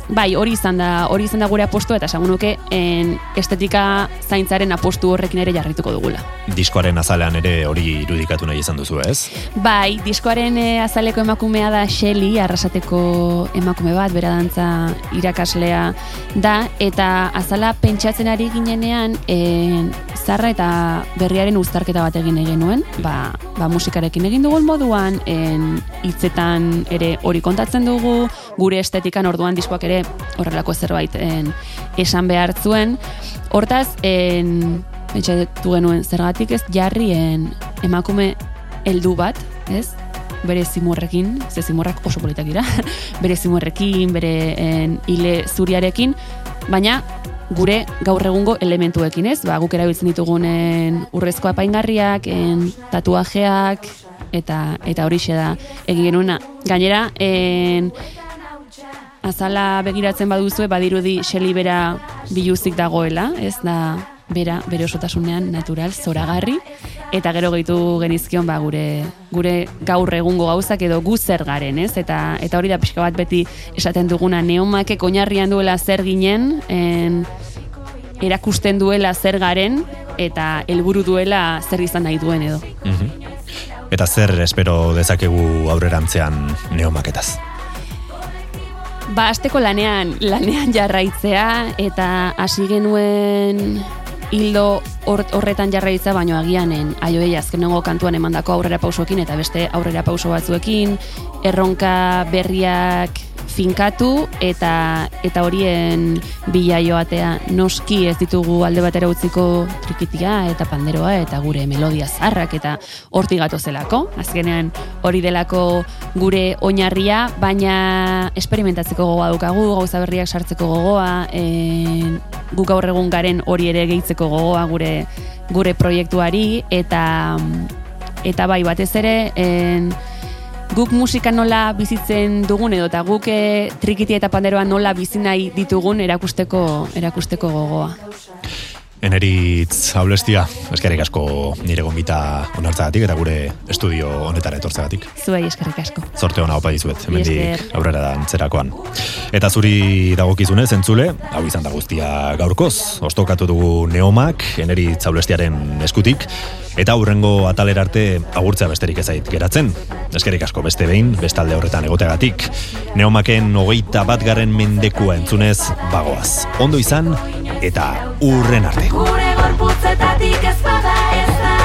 bai, hori izan da, hori izan da gure apostu eta esango nuke en estetika zaintzaren apostu horrekin ere jarrituko dugula. Diskoaren azalean ere hori irudikatu nahi izan duzu, ez? Bai, diskoaren eh, azaleko emakumea da Shelly, arrasateko emakume bat, bera dantza irakaslea da, eta azala pentsatzen ari ginenean, eh, zarra eta berriaren uztarketa bat egin egin nuen, ba, ba musikarekin egin dugun moduan, en, hitzetan ere hori kontatzen dugu, gure estetikan orduan diskoak ere horrelako zerbait en, esan behar zuen. Hortaz, en, pentsatu genuen zergatik ez jarrien emakume heldu bat, ez? bere zimurrekin, ze zimurrak oso politak dira, [LAUGHS] bere zimurrekin, bere en, ile zuriarekin, baina gure gaur egungo elementuekin, ez? Ba, guk erabiltzen ditugunen urrezko apaingarriak, en, tatuajeak, eta eta horixe da egin genuena. Gainera, en, azala begiratzen baduzue, badirudi xeli bera biluzik dagoela, ez da bera bere osotasunean natural zoragarri eta gero gehitu genizkion ba gure gure gaur egungo gauzak edo gu zer garen, ez? Eta eta hori da pixka bat beti esaten duguna neomake oinarrian duela zer ginen, en, erakusten duela zer garen eta helburu duela zer izan nahi duen edo. Eta zer espero dezakegu aurrerantzean neomaketaz? Ba, asteko lanean, lanean jarraitzea eta hasi genuen hildo hor- horretan jarraitza baino agianen aioei azkenengo kantuan emandako aurrera pausoekin eta beste aurrera pauso batzuekin erronka berriak finkatu eta eta horien bila joatea noski ez ditugu alde batera utziko trikitia eta panderoa eta gure melodia zarrak eta hortik gatozelako azkenean hori delako gure oinarria baina esperimentatzeko gogoa dukagu gauza berriak sartzeko gogoa en, guk gaur egun garen hori ere gehitzeko gogoa gure gure proiektuari eta eta bai batez ere en, guk musika nola bizitzen dugun edo eta guk e, trikiti eta panderoa nola bizi nahi ditugun erakusteko erakusteko gogoa. Eneritz haulestia, eskerrik asko nire gombita onartzagatik eta gure estudio honetara etortzagatik. Zuei eskerrik asko. Zorte hona opa dizuet, hemendik aurrera da antzerakoan. Eta zuri dagokizunez entzule, hau izan da guztia gaurkoz, ostokatu dugu neomak, eneritz haulestiaren eskutik, eta hurrengo atalera arte agurtzea besterik ezait geratzen. Eskerrik asko beste behin, bestalde horretan egoteagatik. Neomaken hogeita bat garren mendekua entzunez bagoaz. Ondo izan, eta urren arte. Gure gorputzetatik ez bada ez da